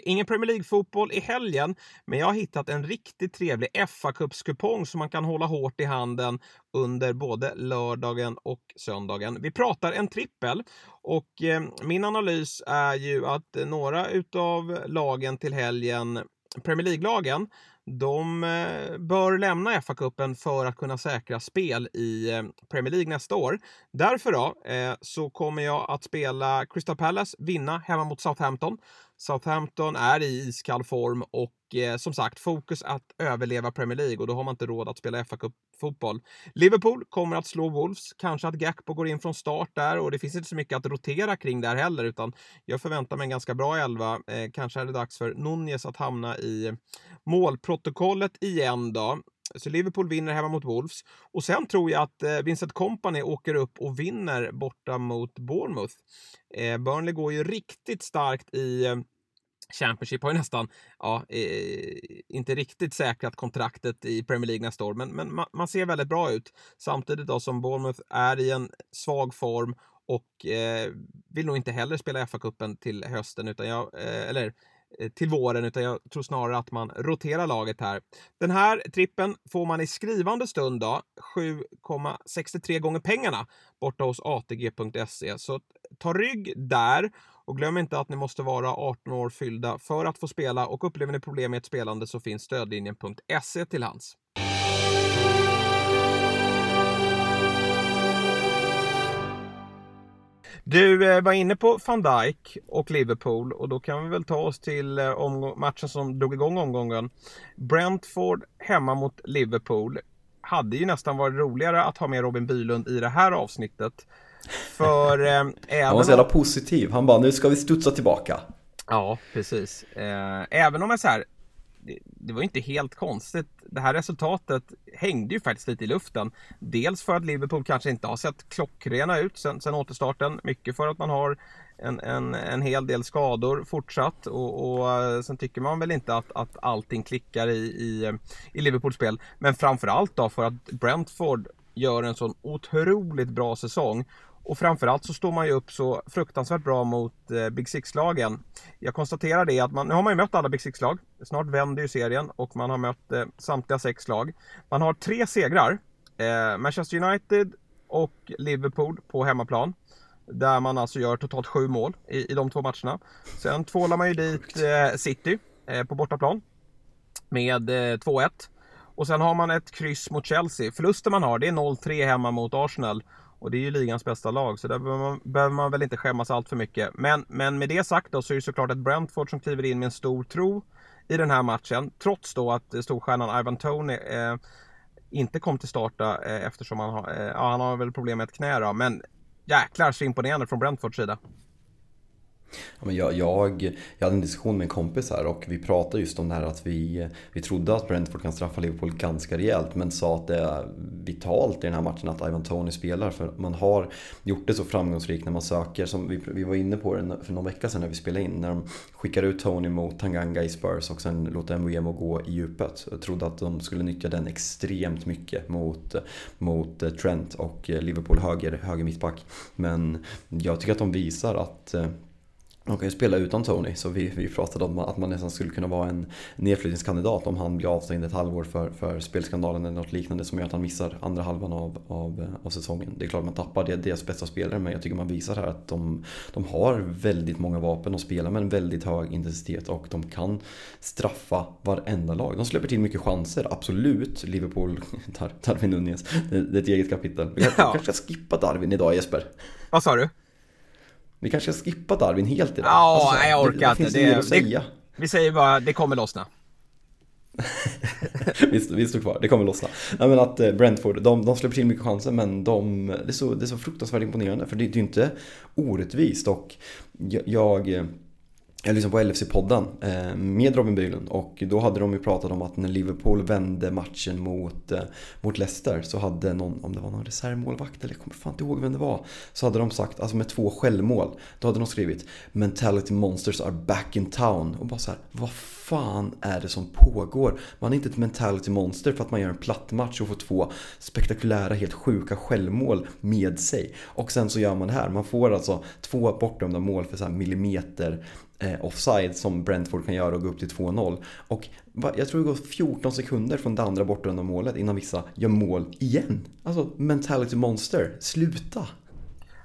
S1: Ingen Premier League-fotboll i helgen, men jag har hittat en riktigt trevlig FA-cupskupong som man kan hålla hårt i handen under både lördagen och söndagen. Vi pratar en trippel och eh, min analys är ju att några utav lagen till helgen Premier League-lagen de eh, bör lämna FA-cupen för att kunna säkra spel i eh, Premier League nästa år. Därför då, eh, så kommer jag att spela Crystal Palace vinna hemma mot Southampton. Southampton är i iskall form och eh, som sagt fokus att överleva Premier League och då har man inte råd att spela fa fotboll Liverpool kommer att slå Wolves, kanske att Gakpo går in från start där och det finns inte så mycket att rotera kring där heller utan jag förväntar mig en ganska bra elva. Eh, kanske är det dags för Nunez att hamna i målprotokollet igen då. Så Liverpool vinner hemma mot Wolves. Och sen tror jag att eh, Vincent Company åker upp och vinner borta mot Bournemouth. Eh, Burnley går ju riktigt starkt i eh, Championship har ju nästan, ja, eh, inte riktigt säkrat kontraktet i Premier League nästa år, men, men man, man, ser väldigt bra ut. Samtidigt då som Bournemouth är i en svag form och eh, vill nog inte heller spela FA-cupen till hösten, utan jag, eh, eller Eh, till våren, utan jag tror snarare att man roterar laget här. Den här trippen får man i skrivande stund då 7,63 gånger pengarna borta hos ATG.se. Så ta rygg där och glöm inte att ni måste vara 18 år fyllda för att få spela och upplever ni problem med ett spelande så finns stödlinjen.se till hands. Du eh, var inne på van Dijk och Liverpool och då kan vi väl ta oss till eh, matchen som drog igång omgången. Brentford hemma mot Liverpool. Hade ju nästan varit roligare att ha med Robin Bylund i det här avsnittet. För eh,
S2: även Han var så jävla positiv. Han bara, nu ska vi studsa tillbaka.
S1: Ja, precis. Eh, även om jag så här, det, det var inte helt konstigt. Det här resultatet hängde ju faktiskt lite i luften. Dels för att Liverpool kanske inte har sett klockrena ut sen, sen återstarten. Mycket för att man har en, en, en hel del skador fortsatt och, och eh, sen tycker man väl inte att, att allting klickar i, i, i Liverpools spel. Men framförallt då för att Brentford gör en sån otroligt bra säsong och framförallt så står man ju upp så fruktansvärt bra mot eh, Big Six-lagen. Jag konstaterar det att man, nu har man ju mött alla Big Six-lag. Snart vänder ju serien och man har mött eh, samtliga sex lag. Man har tre segrar. Eh, Manchester United och Liverpool på hemmaplan. Där man alltså gör totalt sju mål i, i de två matcherna. Sen tvålar man ju dit eh, City eh, på bortaplan. Med 2-1. Eh, och sen har man ett kryss mot Chelsea. Förlusten man har det är 0-3 hemma mot Arsenal. Och det är ju ligans bästa lag så där behöver man, behöver man väl inte skämmas allt för mycket. Men, men med det sagt då så är det såklart ett Brentford som kliver in med en stor tro i den här matchen. Trots då att storstjärnan Ivan Tony eh, inte kom till starta eh, eftersom han har, eh, ja, han har väl problem med ett knä då. Men jäklar så imponerande från Brentfords sida.
S2: Ja, jag, jag, jag hade en diskussion med en kompis här och vi pratade just om det här att vi, vi trodde att Brentford kan straffa Liverpool ganska rejält men sa att det är vitalt i den här matchen att Ivan Tony spelar för man har gjort det så framgångsrikt när man söker som vi, vi var inne på det för någon vecka sedan när vi spelade in när de skickar ut Tony mot Tanganga i Spurs och sen låter MVM gå i djupet. Jag trodde att de skulle nyttja den extremt mycket mot, mot Trent och Liverpool höger, höger mittback men jag tycker att de visar att eh, de kan ju spela utan Tony, så vi, vi pratade om att man nästan skulle kunna vara en nedflyttningskandidat om han blir avstängd ett halvår för, för spelskandalen eller något liknande som gör att han missar andra halvan av, av, av säsongen. Det är klart man tappar det, deras bästa spelare, men jag tycker man visar här att de, de har väldigt många vapen och spelar med en väldigt hög intensitet och de kan straffa varenda lag. De släpper till mycket chanser, absolut. Liverpool, Darwin Nunez, det, det är ett eget kapitel. Vi kanske ska skippa Darwin idag Jesper.
S1: Vad sa du?
S2: Vi kanske ska skippa Darwin helt idag.
S1: Ja, alltså, jag orkar det, inte. Det, det, det, säga. vi säger bara, det kommer lossna.
S2: vi, vi står kvar, det kommer lossna. Nej, men att eh, Brentford, de, de släpper till mycket chanser men de, det, är så, det är så fruktansvärt imponerande för det, det är ju inte orättvist och jag, jag jag lyssnade på LFC-podden eh, med Robin Bylund och då hade de ju pratat om att när Liverpool vände matchen mot, eh, mot Leicester så hade någon, om det var någon reservmålvakt eller jag kommer fan inte ihåg vem det var, så hade de sagt, alltså med två självmål, då hade de skrivit “Mentality Monsters are back in town” och bara så här, vad fan är det som pågår? Man är inte ett mentality monster för att man gör en platt match och får två spektakulära, helt sjuka självmål med sig. Och sen så gör man det här, man får alltså två bortdömda mål för så millimeter Eh, offside som Brentford kan göra och gå upp till 2-0. Och jag tror det går 14 sekunder från det andra bortdömda målet innan vissa gör mål igen. Alltså mentality monster, sluta!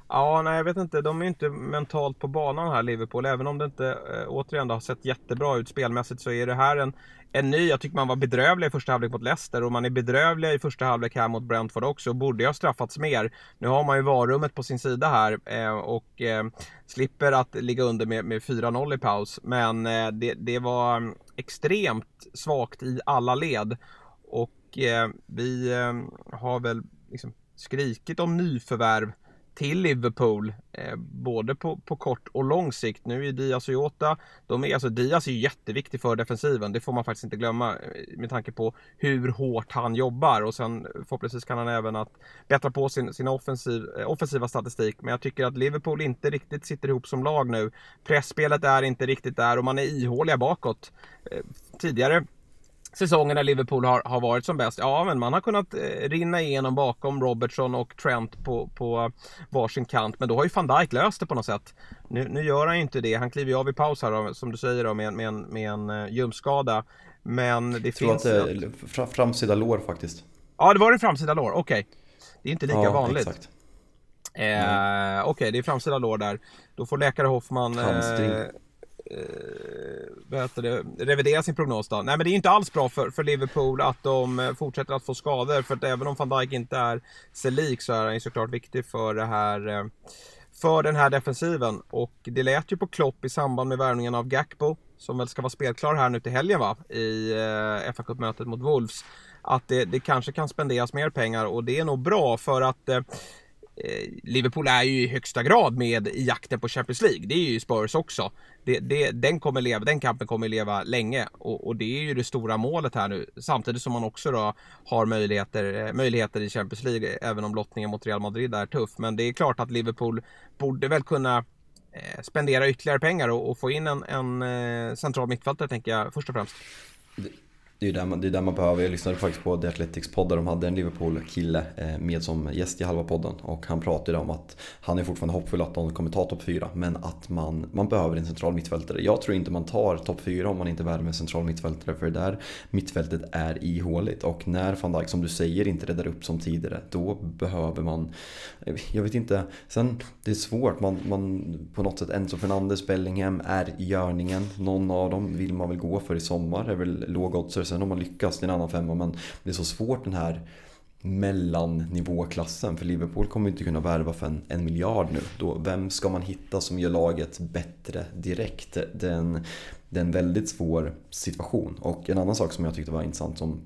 S1: Ja, nej jag vet inte. De är inte mentalt på banan här Liverpool. Även om det inte äh, återigen har sett jättebra ut spelmässigt så är det här en, en ny. Jag tycker man var bedrövlig i första halvlek mot Leicester och man är bedrövliga i första halvlek här mot Brentford också. Och borde ha straffats mer. Nu har man ju varummet på sin sida här eh, och eh, slipper att ligga under med, med 4-0 i paus. Men eh, det, det, var mm, extremt svagt i alla led. Och eh, vi eh, har väl liksom skrikit om nyförvärv till Liverpool. Eh, både på, på kort och lång sikt. Nu är Diaz och Jota, de är, alltså Diaz är jätteviktig för defensiven. Det får man faktiskt inte glömma eh, med tanke på hur hårt han jobbar. Och sen eh, förhoppningsvis kan han även att bättra på sin, sin offensiv, eh, offensiva statistik. Men jag tycker att Liverpool inte riktigt sitter ihop som lag nu. Pressspelet är inte riktigt där och man är ihåliga bakåt. Eh, tidigare säsongen när Liverpool har, har varit som bäst. Ja, men man har kunnat eh, rinna igenom bakom Robertson och Trent på, på varsin kant. Men då har ju van Dijk löst det på något sätt. Nu, nu gör han ju inte det. Han kliver ju av i paus här då, som du säger då, med, med, en, med en uh, ljumskada. Men det
S2: Jag
S1: finns...
S2: tror att det är framsida lår faktiskt.
S1: Ja, det var det framsida lår. Okej. Okay. Det är inte lika ja, vanligt. Exakt. Eh, Okej, okay, det är framsida lår där. Då får läkare Hoffman eh, eh, det, revidera sin prognos då. Nej men det är inte alls bra för, för Liverpool att de eh, fortsätter att få skador. För att även om van Dijk inte är sig lik så är han ju såklart viktig för det här eh, för den här defensiven. Och det lät ju på Klopp i samband med värvningen av Gakpo som väl ska vara spelklar här nu till helgen va? I eh, fa Cup-mötet mot Wolves. Att det, det, kanske kan spenderas mer pengar och det är nog bra för att eh, Eh, Liverpool är ju i högsta grad med i jakten på Champions League. Det är ju Spurs också. Det, det, den, kommer leva, den kampen kommer leva länge och, och, det är ju det stora målet här nu. Samtidigt som man också då har möjligheter, eh, möjligheter i Champions League även om lottningen mot Real Madrid är tuff. Men det är klart att Liverpool borde väl kunna eh, spendera ytterligare pengar och, och få in en, en eh, central mittfältare tänker jag först och främst
S2: det är ju där man, det är där man behöver. Jag lyssnade faktiskt på The Athletics podd där de hade en Liverpool-kille eh, med som gäst i halva podden. Och han pratade om att han är fortfarande hoppfull att de kommer ta topp 4. Men att man, man behöver en central mittfältare. Jag tror inte man tar topp 4 om man inte värmer en central mittfältare. För det där mittfältet är ihåligt. Och när van Dijk, som du säger, inte räddar upp som tidigare. Då behöver man, jag vet inte. Sen, det är svårt. Man, man på något sätt, Enzo Fernandes, Bellingham är i görningen. Någon av dem vill man väl gå för i sommar. Det är väl Sen om man lyckas, det är en annan femma. Men det är så svårt den här mellannivåklassen. För Liverpool kommer inte kunna värva för en, en miljard nu. Då, vem ska man hitta som gör laget bättre direkt? Det är, en, det är en väldigt svår situation. Och en annan sak som jag tyckte var intressant som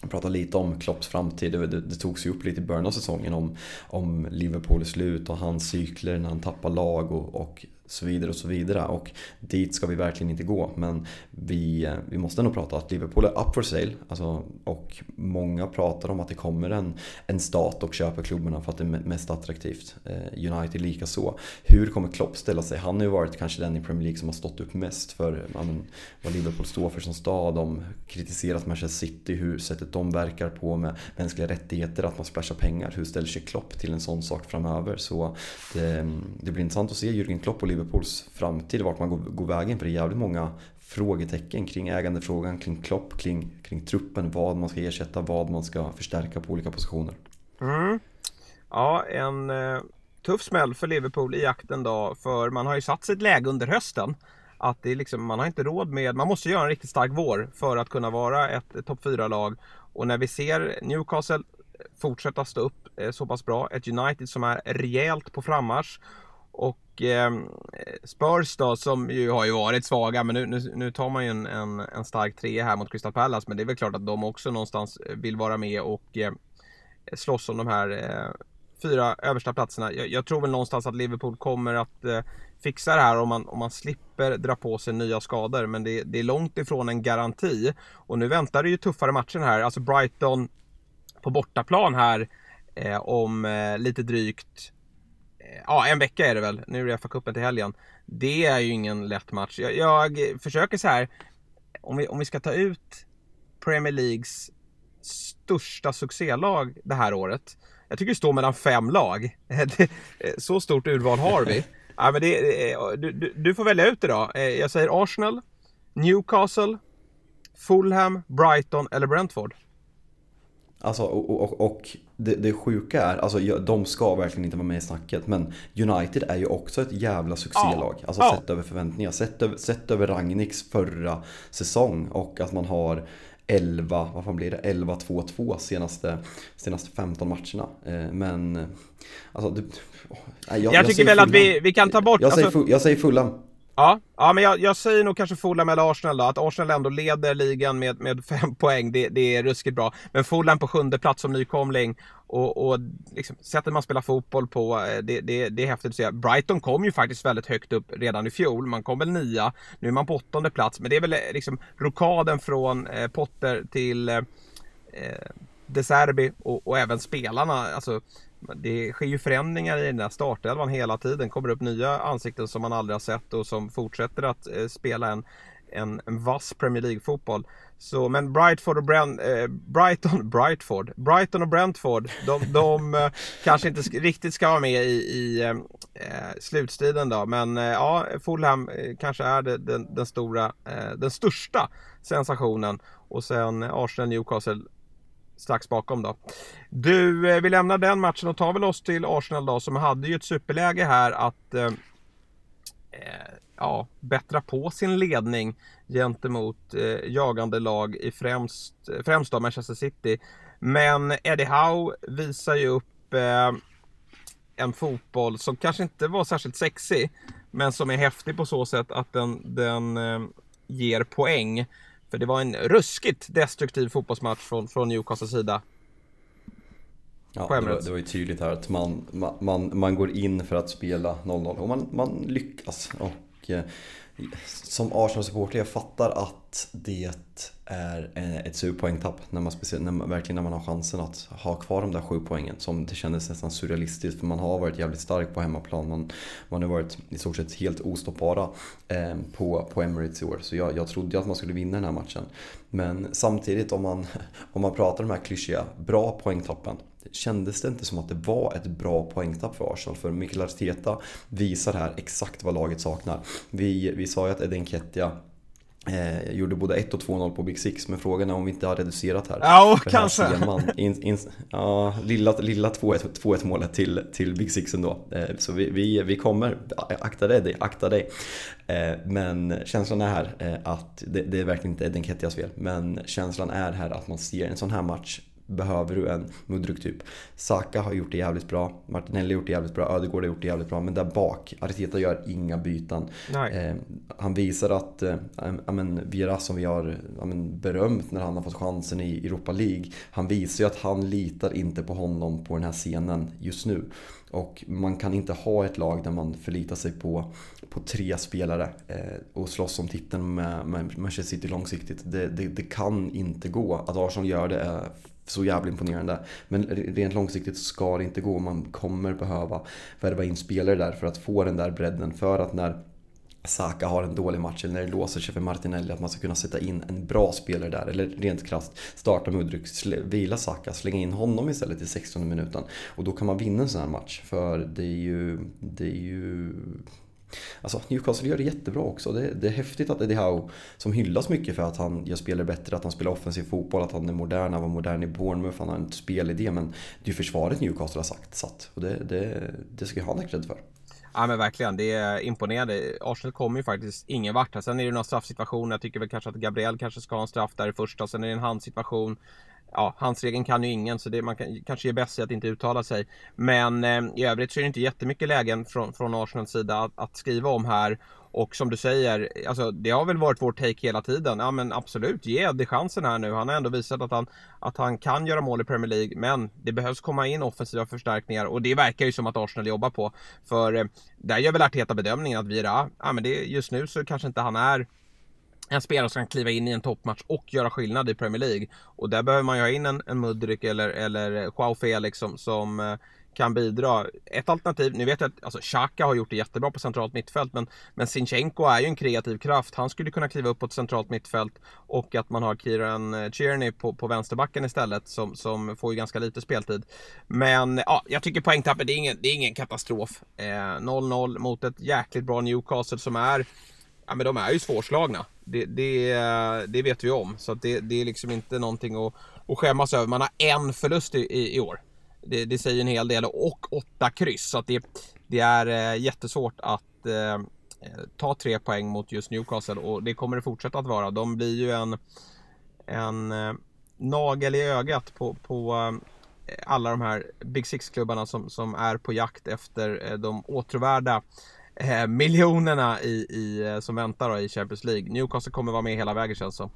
S2: prata pratade lite om Klopps framtid, det, det, det togs ju upp lite i början av säsongen om, om är slut och hans cykler när han tappar lag och, och så vidare och så vidare. Och dit ska vi verkligen inte gå. Men vi, eh, vi måste nog prata att Liverpool är up for sale. Alltså, och många pratar om att det kommer en, en stat och köper klubbarna för att det är mest attraktivt. Eh, United lika så. Hur kommer Klopp ställa sig? Han har ju varit kanske den i Premier League som har stått upp mest för men, vad Liverpool står för som stad. De kritiserat Manchester City, hur sättet de verkar på med mänskliga rättigheter, att man splashar pengar. Hur ställer sig Klopp till en sån sak framöver? Så det, det blir intressant att se Jürgen Klopp och Liverpool Liverpools framtid, vart man går, går vägen. För det är jävligt många frågetecken kring ägandefrågan, kring Klopp, kring, kring truppen, vad man ska ersätta, vad man ska förstärka på olika positioner.
S1: Mm. Ja, en eh, tuff smäll för Liverpool i jakten då, för man har ju satt sitt läge under hösten. Att det är liksom, man har inte råd med, man måste göra en riktigt stark vår för att kunna vara ett, ett topp 4-lag. Och när vi ser Newcastle fortsätta stå upp eh, så pass bra, ett United som är rejält på frammarsch och eh, Spurs då som ju har ju varit svaga men nu, nu, nu tar man ju en, en, en, stark trea här mot Crystal Palace men det är väl klart att de också någonstans vill vara med och eh, slåss om de här eh, fyra översta platserna. Jag, jag, tror väl någonstans att Liverpool kommer att eh, fixa det här om man, om man slipper dra på sig nya skador men det, det är långt ifrån en garanti. Och nu väntar det ju tuffare matcher här, alltså Brighton på bortaplan här eh, om eh, lite drygt ja, en vecka är det väl. Nu är det FA-cupen till helgen. Det är ju ingen lätt match. Jag, jag försöker så här. Om vi, om vi ska ta ut Premier Leagues största succélag det här året. Jag tycker det står mellan fem lag. Så stort urval har vi. Ja, men det, eh, du, du, du får välja ut idag. Eh, jag säger Arsenal, Newcastle, Fulham, Brighton eller Brentford.
S2: Alltså, och, och, och det, det sjuka är, alltså de ska verkligen inte vara med i snacket men United är ju också ett jävla succélag. Ja. Alltså ja. sett över förväntningar, sett över, sett över Ragniks förra säsong och att man har 11, vad fan blir det, 11-2-2 senaste, senaste 15 matcherna. Eh, men alltså... Det,
S1: jag, jag, jag tycker väl att vi, vi kan ta bort...
S2: Jag, alltså, säger, jag säger Fulham.
S1: Ja, ja men jag, jag säger nog kanske Fulham eller Arsenal då. Att Arsenal ändå leder ligan med, med fem poäng, det, det är ruskigt bra. Men Fulham på sjunde plats som nykomling och, och liksom, sättet man spelar fotboll på, eh, det, det, det är häftigt att se. Brighton kom ju faktiskt väldigt högt upp redan i fjol. Man kom väl nia, nu är man på åttonde plats. Men det är väl eh, liksom rokaden från eh, Potter till eh, eh De Serbi och, och även spelarna. Alltså, det sker ju förändringar i den här startelvan hela tiden. kommer upp nya ansikten som man aldrig har sett och som fortsätter att eh, spela en, en, en vass Premier League-fotboll. Så, men Brightford och Brent, eh, Brighton, Brightford, Brighton och Brentford, de, de eh, kanske inte riktigt ska vara med i, i eh, eh slutstriden då. Men eh, ja, Fulham eh, kanske är det, den, den, stora, den största sensationen. Och sen Arsenal, Newcastle strax bakom då. Du, eh, vi lämnar den matchen och tar väl oss till Arsenal då som hade ju ett superläge här att eh, eh, ja, bättra på sin ledning gentemot eh, jagande lag i främst, eh, främst då Manchester City. Men Eddie Howe visar ju upp eh, en fotboll som kanske inte var särskilt sexig men som är häftig på så sätt att den, den eh, ger poäng. För det var en ruskigt destruktiv fotbollsmatch från, från Newcastles sida.
S2: Ja, det var, det var ju tydligt här att man, man, man går in för att spela 0-0 och man, man lyckas. Och eh, som Arsenal-supporter, jag fattar att det är eh, ett surpoängtapp när man, speciellt, när man, verkligen när man har chansen att ha kvar de där sju poängen. Som det kändes nästan surrealistiskt för man har varit jävligt stark på hemmaplan. Man, man har varit i stort sett helt ostoppbara eh, på, på Emirates i år. Så jag, jag trodde att man skulle vinna den här matchen. Men samtidigt om man, om man pratar om de här klyschiga, bra poängtappen kändes det inte som att det var ett bra poängtapp för Arsenal. För Mikael Arteta visar här exakt vad laget saknar. Vi, vi sa ju att Eden Kettia Eh, gjorde både 1 och 2-0 på Big Six, men frågan är om vi inte har reducerat här.
S1: Ja, För kanske. Här
S2: in, in, ja, lilla, lilla 2-1 målet till, till Big Six ändå. Eh, så vi, vi, vi kommer, akta dig, akta dig. Eh, men känslan är här eh, att, det, det, är verkligen inte Eden Kettias fel, men känslan är här att man ser en sån här match behöver du en Mudryk typ. Saka har gjort det jävligt bra, Martinelli har gjort det jävligt bra, Ödegård har gjort det jävligt bra. Men där bak, Arteta gör inga byten. Eh, han visar att, eh, men, Vieira som vi har men, berömt när han har fått chansen i Europa League. Han visar ju att han litar inte på honom på den här scenen just nu. Och man kan inte ha ett lag där man förlitar sig på, på tre spelare eh, och slåss om titeln med, med Manchester City långsiktigt. Det, det, det, kan inte gå. Att Arsenal gör det är så jävla imponerande. Men rent långsiktigt ska det inte gå. Man kommer behöva värva in spelare där för att få den där bredden. För att när Saka har en dålig match eller när det låser sig för Martinelli att man ska kunna sätta in en bra spelare där. Eller rent krasst starta Mudryk, vila Saka, slänga in honom istället i 16 minuten. Och då kan man vinna en sån här match. För det är ju, det är ju Alltså Newcastle gör det jättebra också. Det, det är häftigt att Eddie Howe, som hyllas mycket för att han gör spelare bättre, att han spelar offensiv fotboll, att han är modern, han var modern i Bournemouth, han har en spelidé. Men det är ju försvaret Newcastle har sagt, satt. Och det, det, det ska han ha cred för.
S1: Ja men verkligen, det är imponerande. Arsenal kommer ju faktiskt ingen vart här. Sen är det några straffsituationer. Jag tycker väl kanske att Gabriel kanske ska ha en straff där i första. Sen är det en handsituation ja, handsregeln kan ju ingen så det, man kan, kanske är bäst i att inte uttala sig. Men eh, i övrigt så är det inte jättemycket lägen från, från Arsenals sida att, att, skriva om här. Och som du säger, alltså, det har väl varit vår take hela tiden. Ja men absolut, ge Eddie chansen här nu. Han har ändå visat att han, att han kan göra mål i Premier League. Men det behövs komma in offensiva förstärkningar och det verkar ju som att Arsenal jobbar på. För eh, där gör väl Arteta bedömningen att vi ja men det, just nu så kanske inte han är en spelare som kan kliva in i en toppmatch och göra skillnad i Premier League. Och där behöver man ju ha in en, en Mudryk eller, eller Joao Felix liksom som, som kan bidra. Ett alternativ, nu vet jag att alltså, Xhaka har gjort det jättebra på centralt mittfält men, men Sinchenko är ju en kreativ kraft. Han skulle kunna kliva upp på ett centralt mittfält och att man har Kieran eh, Tierney på, på vänsterbacken istället som, som får ju ganska lite speltid. Men ja, jag tycker poängtappet, det är ingen, det är ingen katastrof. 0-0 eh, mot ett jäkligt bra Newcastle som är ja, men de är ju svårslagna. Det, det, det vet vi om. Så det, det är liksom inte någonting att, att skämmas över. Man har en förlust i, i år. Det, det säger en hel del. Och åtta kryss. Så att det, det är eh, jättesvårt att eh, eh, ta tre poäng mot just Newcastle. Och det kommer det fortsätta att vara. De blir ju en, en eh, nagel i ögat på, på eh, alla de här Big Six-klubbarna som, som är på jakt efter eh, de åtråvärda eh, miljonerna i, i, eh, som väntar då, i Champions League. Newcastle kommer vara med hela vägen känns det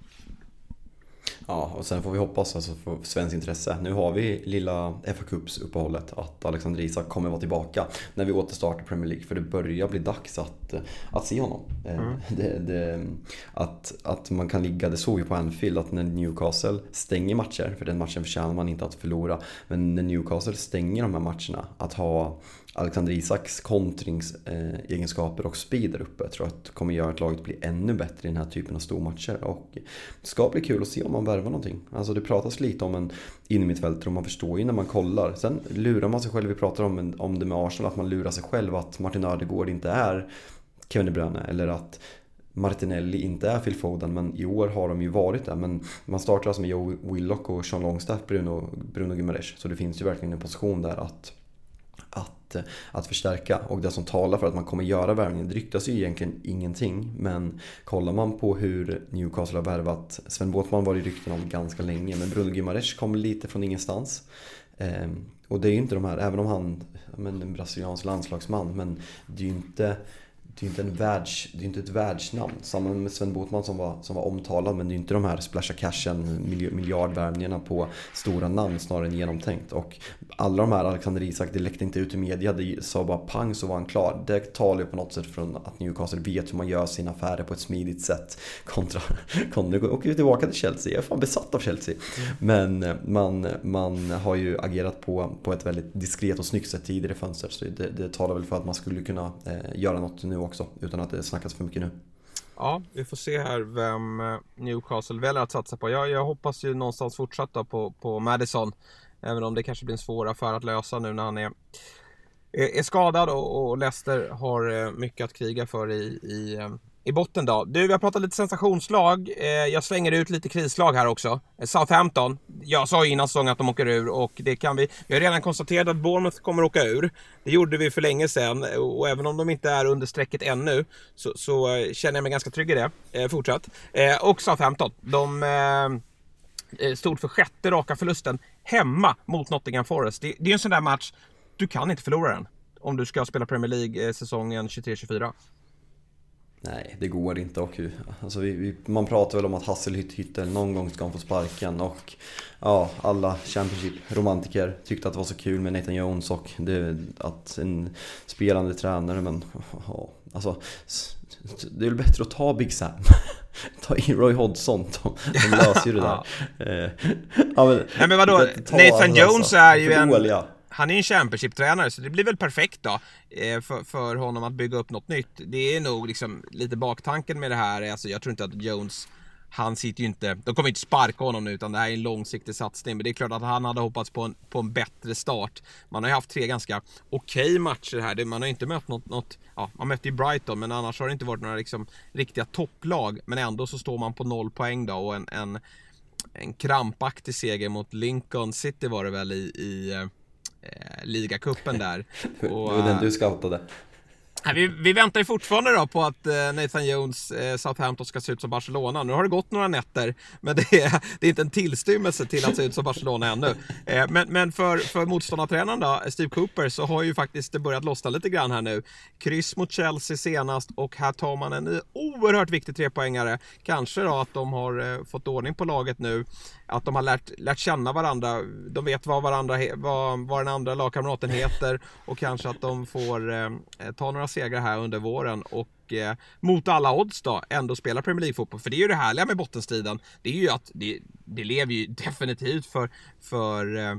S2: Ja, och sen får vi hoppas alltså för svenskt intresse. Nu har vi lilla FA Cups uppehållet att Alexander Isak kommer vara tillbaka när vi återstartar Premier League. För det börjar bli dags att, att se honom. Eh, mm. Det, det, att, att man kan ligga, det såg vi på Anfield, att när Newcastle stänger matcher, för den matchen förtjänar man inte att förlora. Men när Newcastle stänger de här matcherna, att ha Alexander Isaks kontringsegenskaper och speed där uppe tror jag att kommer göra att laget blir ännu bättre i den här typen av stormatcher. Och det ska bli kul att se om man värvar någonting. Alltså det pratas lite om en innermittfältare och man förstår ju när man kollar. Sen lurar man sig själv, vi pratar om, om det med Arsenal, att man lurar sig själv att Martin Ödegård inte är Kevin De Bruyne eller att Martinelli inte är Phil Foden men i år har de ju varit där. Men man startar alltså med Joe Willock och Sean Longstaff, Bruno, Bruno Guimaraes. Så det finns ju verkligen en position där att att, att förstärka. Och det som talar för att man kommer göra värvningen, det ryktas ju egentligen ingenting. Men kollar man på hur Newcastle har värvat, Sven Båtman var i rykten om ganska länge, men Bruno Guimaraes kom lite från ingenstans. Ehm, och det är ju inte de här, även om han är en brasiliansk landslagsman, men det är ju inte det är inte, en världs, det är inte ett världsnamn. Samma med Sven Botman som var, som var omtalad men det är inte de här splasha cashen, miljardvärvningarna på stora namn snarare än genomtänkt. Och alla de här Alexander Isak, det läckte inte ut i media, det sa bara pang så var han klar. Det talar ju på något sätt från att Newcastle vet hur man gör sina affärer på ett smidigt sätt. Kontra, kontra nu åker vi tillbaka till Chelsea, jag är fan besatt av Chelsea. Men man, man har ju agerat på, på ett väldigt diskret och snyggt sätt tidigare fönster. Så det, det talar väl för att man skulle kunna eh, göra något nu också, utan att det snackas för mycket nu.
S1: Ja, vi får se här vem eh, Newcastle väljer att satsa på. Jag, jag hoppas ju någonstans fortsätta på, på Madison. Även om det kanske blir en svår affär att lösa nu när han är, är, skadad och, och Leicester har eh, mycket att kriga för i, i, eh, i botten då. Du, vi har pratat lite sensationslag. Eh, jag slänger ut lite krislag här också. Eh, Southampton. Jag sa ju innan säsongen att de åker ur och det kan vi. Vi har redan konstaterat att Bournemouth kommer åka ur. Det gjorde vi för länge sedan och även om de inte är under strecket ännu så, så eh, känner jag mig ganska trygg i det. fortsatt. Och Southampton. De Eh, stod för sjätte raka förlusten hemma mot Nottingham Forest. Det, det är en sån där match, du kan inte förlora den. Om du ska spela Premier League säsongen 23-24.
S2: Nej, det går inte. Och, alltså, vi, vi, man pratar väl om att Hasselhüttel någon gång ska få sparken och ja, alla Championship-romantiker tyckte att det var så kul med Nathan Jones och det, att en spelande tränare men ja, alltså det är väl bättre att ta Big Sam. ta in Roy Hodgson, de, de löser ju det där.
S1: Eh, ja, men, Nej men vadå, Nathan Jones är ju en... Dåliga. Han är ju en Championship-tränare så det blir väl perfekt då eh, för, för honom att bygga upp något nytt. Det är nog liksom lite baktanken med det här. Alltså, jag tror inte att Jones han sitter ju inte, de kommer inte sparka honom nu utan det här är en långsiktig satsning. Men det är klart att han hade hoppats på en, på en bättre start. Man har ju haft tre ganska okej okay matcher här. Man har inte mött något, något, ja man mötte ju Brighton men annars har det inte varit några liksom riktiga topplag. Men ändå så står man på noll poäng då och en, en, en krampaktig seger mot Lincoln City var det väl i, i eh, eh, ligacupen där.
S2: Och, det var den du scoutade.
S1: Vi, vi väntar ju fortfarande då på att eh, Nathan Jones eh, Southampton ska se ut som Barcelona. Nu har det gått några nätter, men det är, det är inte en tillstymmelse till att se ut som Barcelona ännu. Eh, men, men för, för motståndartränaren då, Steve Cooper, så har ju faktiskt det börjat lossna lite grann här nu. Kryss mot Chelsea senast och här tar man en oerhört viktig trepoängare. Kanske då att de har fått ordning på laget nu att de har lärt, lärt känna varandra. De vet vad, varandra, vad, vad den andra lagkamraten heter och kanske att de får eh, ta några segrar här under våren och eh, mot alla odds då ändå spela Premier League-fotboll. För det är ju det härliga med bottenstriden. Det är ju att det, det lever ju definitivt för, för eh,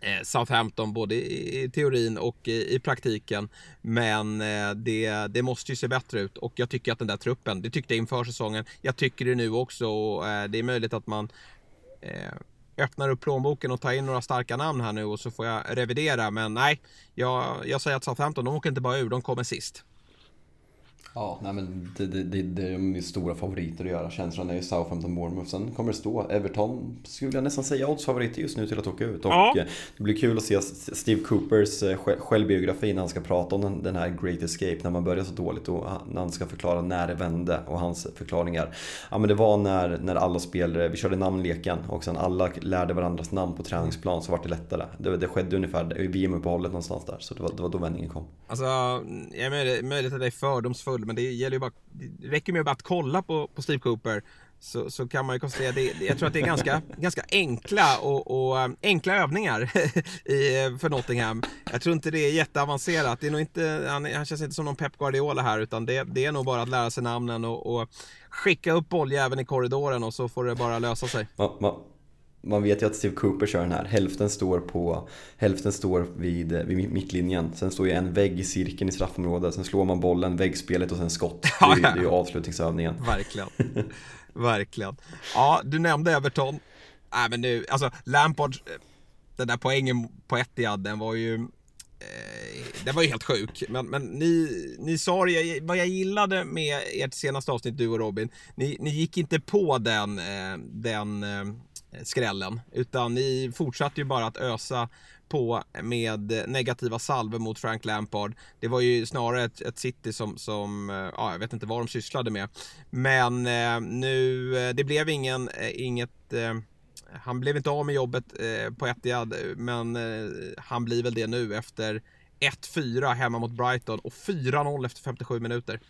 S1: eh Southampton både i teorin och i praktiken. Men eh, det, det måste ju se bättre ut och jag tycker att den där truppen, det tyckte jag inför säsongen. Jag tycker det nu också och eh, det är möjligt att man Eh, öppnar upp plånboken och tar in några starka namn här nu och så får jag revidera. Men nej, jag, jag säger att Southampton, de åker inte bara ur, de kommer sist.
S2: Ja, nej men det, det, det, det är min stora favoriter att göra. Känslan är ju Southampton Bournemouth. Sen kommer det stå Everton, skulle jag nästan säga, oddsfavoriter just nu till att åka ut. Och ja. Eh, det blir kul att se Steve Coopers eh, självbiografi när han ska prata om den, den här Great Escape. När man börjar så dåligt och när han ska förklara när det vände och hans förklaringar. Ja men det var när, när alla spelare, vi körde namnleken och sen alla lärde varandras namn på träningsplan så vart det lättare. Det, det skedde ungefär i VM-uppehållet någonstans där. Så det var, det var då vändningen kom.
S1: Alltså, jag är möjligt att det är fördomsfull men det gäller ju bara, det räcker med att kolla på, på Steve Cooper så, så kan man ju konstatera, det, jag tror att det är ganska, ganska enkla och, och ehm, enkla övningar i, för Nottingham. Jag tror inte det är jätteavancerat. Det är nog inte, han, han känns inte som någon Pep Guardiola här utan det, det är nog bara att lära sig namnen och, och skicka upp bolljäveln i korridoren och så får det bara lösa sig.
S2: Ja, ja man vet ju att Steve Cooper kör den här. Hälften står, på, hälften står vid, vid mittlinjen. Sen står ju en vägg i cirkeln i straffområdet. Sen slår man bollen, väggspelet och sen skott. Det är, det är ju avslutningsövningen.
S1: Verkligen. Verkligen. Ja, du nämnde Everton. Nej men nu, alltså Lampard, den där poängen på Etihad, den var ju eh, den var ju helt sjuk. Men, men ni, ni sa det, vad jag gillade med ert senaste avsnitt, du och Robin. Ni, ni gick inte på den, eh, den eh, skrällen. Utan ni fortsatte ju bara att ösa på med negativa salver mot Frank Lampard. Det var ju snarare ett, ett City som, som, eh, ja jag vet inte vad de sysslade med. Men eh, nu, eh, det blev ingen, eh, inget eh, han blev inte av med jobbet eh, på Etihad men eh, han blir väl det nu efter 1-4 hemma mot Brighton och 4-0 efter 57 minuter.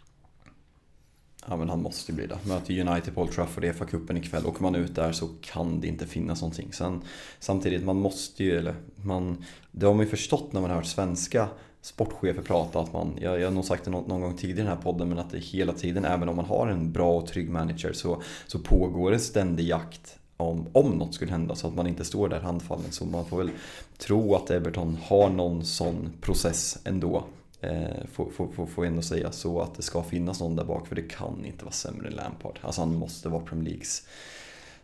S2: Ja men han måste bli det. Möter United på Old Trafford i FA-cupen ikväll. Åker man ut där så kan det inte finnas någonting. Sen, samtidigt, man måste ju, eller man, det har man ju förstått när man har hört svenska sportchefer prata att man, jag, jag har nog sagt det någon, någon gång tidigare i den här podden, men att det hela tiden, även om man har en bra och trygg manager så, så pågår det ständig jakt om, om något skulle hända så att man inte står där handfallen. Så man får väl tro att Everton har någon sån process ändå. Eh, får, får, får, får ändå säga så att det ska finnas någon där bak för det kan inte vara sämre än Lampard. Alltså han måste vara Premier Leagues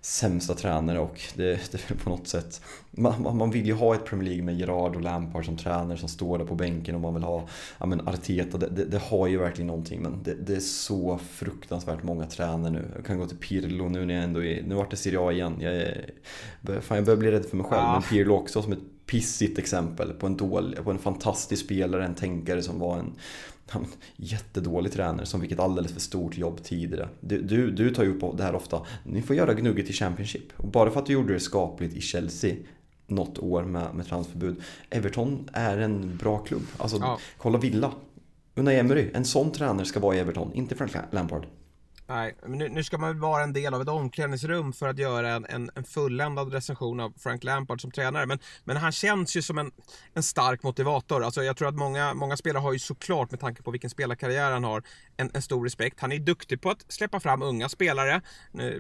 S2: sämsta tränare och det, det är på något sätt man, man vill ju ha ett Premier League med Gerard och Lampard som tränare som står där på bänken och man vill ha ja, men Arteta, det, det, det har ju verkligen någonting men det, det, är så fruktansvärt många tränare nu. Jag kan gå till Pirlo nu när jag ändå är, nu vart det Serie A igen. Jag, är, fan, jag börjar bli rädd för mig själv ja. men Pirlo också som ett pissigt exempel på en, dålig, på en fantastisk spelare, en tänkare som var en jättedålig tränare som fick ett alldeles för stort jobb tidigare. Du, du, du tar ju upp det här ofta. Ni får göra gnugget i Championship. Och bara för att du gjorde det skapligt i Chelsea något år med, med transferbud. Everton är en bra klubb. Alltså, ja. kolla Villa. Unai Emery, en sån tränare ska vara i Everton, inte Frank Lampard.
S1: Nej, men nu, nu, ska man vara en del av ett omklädningsrum för att göra en, en, en fulländad recension av Frank Lampard som tränare. Men, men han känns ju som en, en stark motivator. Alltså jag tror att många, många spelare har ju såklart, med tanke på vilken spelarkarriär han har, en, en stor respekt. Han är duktig på att släppa fram unga spelare.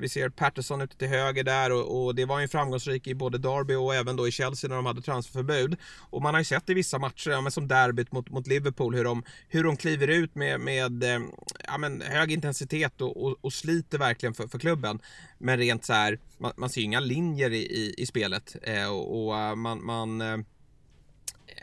S1: Vi ser Patterson ute till höger där och, och det var ju framgångsrik i både Derby och även då i Chelsea när de hade transferförbud. Och man har ju sett i vissa matcher, ja, men som derbyt mot, mot Liverpool, hur de, hur de kliver ut med, med eh, ja, men hög intensitet och och, och, sliter verkligen för, för klubben. Men rent så här, man, man ser inga linjer i, i, i spelet eh, och, och, eh, man, man eh,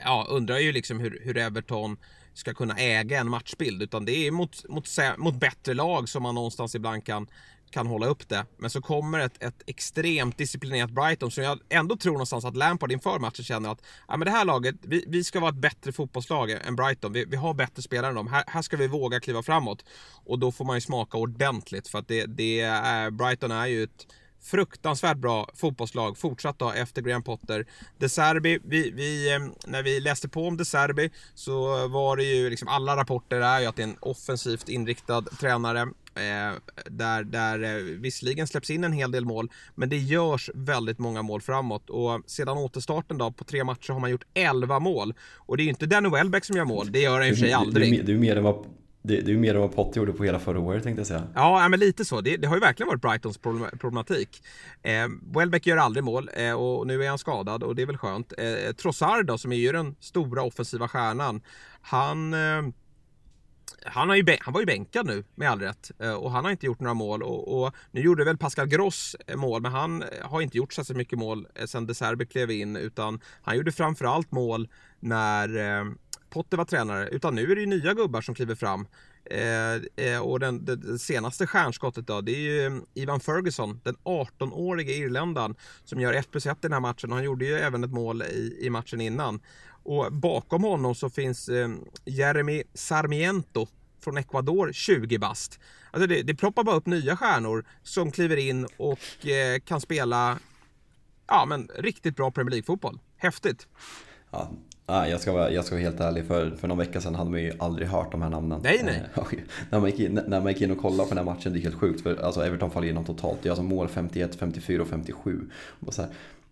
S1: ja, undrar ju liksom hur, hur Everton ska kunna äga en matchbild utan det är mot, mot, mot bättre lag som man någonstans ibland kan, kan hålla upp det. Men så kommer ett, ett extremt disciplinerat Brighton som jag ändå tror någonstans att Lampard inför matchen känner att ja, men det här laget, vi, vi ska vara ett bättre fotbollslag än Brighton. Vi, vi har bättre spelare än dem. Här, här ska vi våga kliva framåt. Och då får man ju smaka ordentligt för att det, det är, Brighton är ju ett fruktansvärt bra fotbollslag fortsatt då efter Graham Potter. De Serbi, vi, vi, ehm, när vi läste på om De Serbi så var det ju liksom alla rapporter är ju att det är en offensivt inriktad tränare. Eh, där, där eh, visserligen släpps in en hel del mål, men det görs väldigt många mål framåt. Och sedan återstarten då, på tre matcher har man gjort 11 mål. Och det är ju inte Danny Welbeck som gör mål, det gör han i och för sig aldrig.
S2: Det, det, det är mer än vad det, det är ju mer än vad Potter gjorde på hela förra året tänkte jag säga.
S1: Ja, men lite så. Det, det har ju verkligen varit Brightons problematik. Eh, Welbeck gör aldrig mål eh, och nu är han skadad och det är väl skönt. Eh, Trossard då, som är ju den stora offensiva stjärnan. Han eh, han, har ju, han var ju bänkad nu med all rätt eh, och han har inte gjort några mål och, och nu gjorde väl Pascal Gross eh, mål men han eh, har inte gjort så mycket mål sen De Serbi klev in utan han gjorde framförallt mål när Potter var tränare utan nu är det ju nya gubbar som kliver fram Eh, och den, det, det, senaste stjärnskottet då, det är ju Ivan Ferguson, den 18-årige irländaren som gör 1 plus 1 i den här matchen. Och han gjorde ju även ett mål i, i matchen innan. Och bakom honom så finns eh, Jeremy Sarmiento från Ecuador, 20 bast. Alltså det, det ploppar bara upp nya stjärnor som kliver in och eh, kan spela ja, men riktigt bra Premier League-fotboll. Häftigt!
S2: Ja, jag, ska vara, jag ska vara helt ärlig, för, för någon vecka sedan hade man ju aldrig hört de här namnen.
S1: Nej, nej.
S2: när, man gick in, när man gick in och kollade på den här matchen, det är helt sjukt. För alltså Everton faller igenom totalt. Det är alltså mål 51, 54 och 57. Och så här,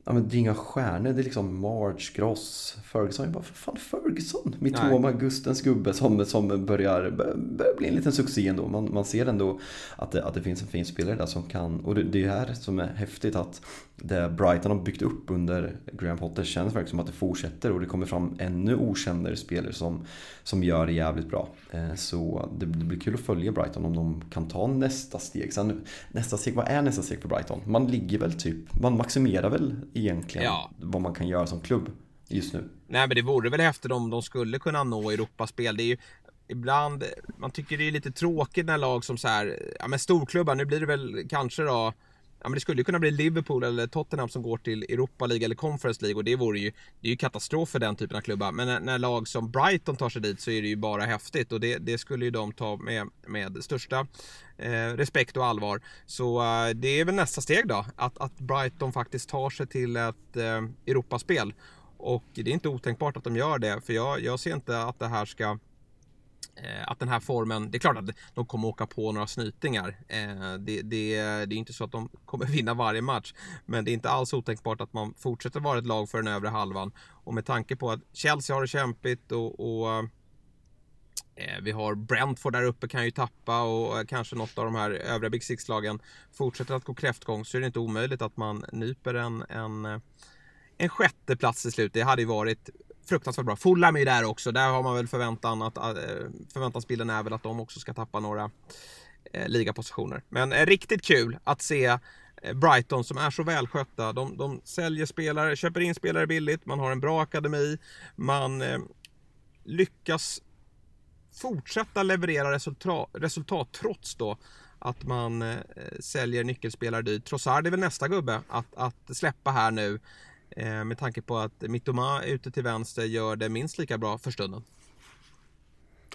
S2: ja, men det är inga stjärnor, det är liksom March, Gross, Ferguson. Jag bara, för fan Ferguson? Mitoma, Gustens gubbe som, som börjar, börjar bli en liten succé ändå. Man, man ser ändå att det, att det finns en fin spelare där som kan, och det, det är här som är häftigt att det Brighton har byggt upp under Graham Potter känns verkligen som att det fortsätter och det kommer fram ännu okändare spelare som, som gör det jävligt bra. Eh, så det, det blir kul att följa Brighton om de kan ta nästa steg. Sen, nästa steg, vad är nästa steg för Brighton? Man ligger väl typ, man maximerar väl egentligen ja. vad man kan göra som klubb just nu.
S1: Nej men det vore väl häftigt om de skulle kunna nå Europaspel. Det är ju ibland, man tycker det är lite tråkigt när lag som så här, ja men storklubbar, nu blir det väl kanske då Ja, men det skulle kunna bli Liverpool eller Tottenham som går till Europa League eller Conference League och det vore ju, det är ju katastrof för den typen av klubbar. Men när, när, lag som Brighton tar sig dit så är det ju bara häftigt och det, det skulle ju de ta med, med största eh, respekt och allvar. Så eh, det är väl nästa steg då, att, att Brighton faktiskt tar sig till ett eh, Europaspel. Och det är inte otänkbart att de gör det, för jag, jag ser inte att det här ska Eh, att den här formen, det är klart att de kommer åka på några snytingar. Eh, det, det, det är inte så att de kommer vinna varje match. Men det är inte alls otänkbart att man fortsätter vara ett lag för den övre halvan. Och med tanke på att Chelsea har det kämpigt och, och eh, vi har Brentford där uppe kan ju tappa och eh, kanske något av de här övriga Big Six-lagen fortsätter att gå kräftgång så är det inte omöjligt att man nyper en, en, en sjätte plats till slut. Det hade ju varit fruktansvärt bra. Fulham är ju där också. Där har man väl förväntan att, eh, förväntansbilden är väl att de också ska tappa några eh, ligapositioner. Men eh, riktigt kul att se eh, Brighton som är så välskötta. De, de säljer spelare, köper in spelare billigt, man har en bra akademi, man eh, lyckas fortsätta leverera resultat, resultat trots då att man eh, säljer nyckelspelare dyrt. Trossard är väl nästa gubbe att, att släppa här nu. Eh, med tanke på att Mittoma ute till vänster gör det minst lika bra för stunden.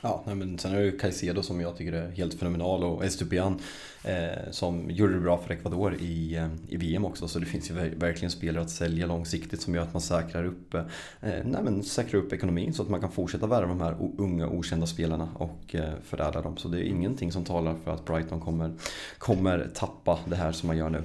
S2: Ja, nej, men sen är det ju Caicedo som jag tycker är helt fenomenal och Estupian eh, som gjorde det bra för Ecuador i, eh, i VM också. Så det finns ju verkligen spelare att sälja långsiktigt som gör att man säkrar upp, eh, nej, men säkrar upp ekonomin så att man kan fortsätta värva de här unga okända spelarna och eh, förädla dem. Så det är ingenting som talar för att Brighton kommer, kommer tappa det här som man gör nu.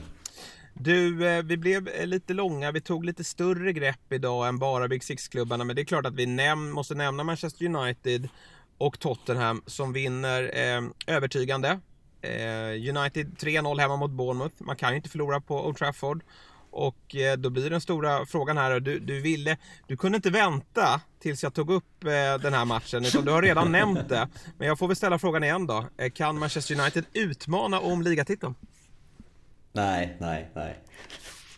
S1: Du, eh, vi blev eh, lite långa. Vi tog lite större grepp idag än bara Big Six-klubbarna. Men det är klart att vi näm måste nämna Manchester United och Tottenham som vinner eh, övertygande. Eh, United 3-0 hemma mot Bournemouth. Man kan ju inte förlora på Old Trafford. Och eh, då blir den stora frågan här. Du, du, ville, du kunde inte vänta tills jag tog upp eh, den här matchen. Utan du har redan nämnt det. Men jag får väl ställa frågan igen då. Eh, kan Manchester United utmana om ligatiteln?
S2: Nej, nej, nej.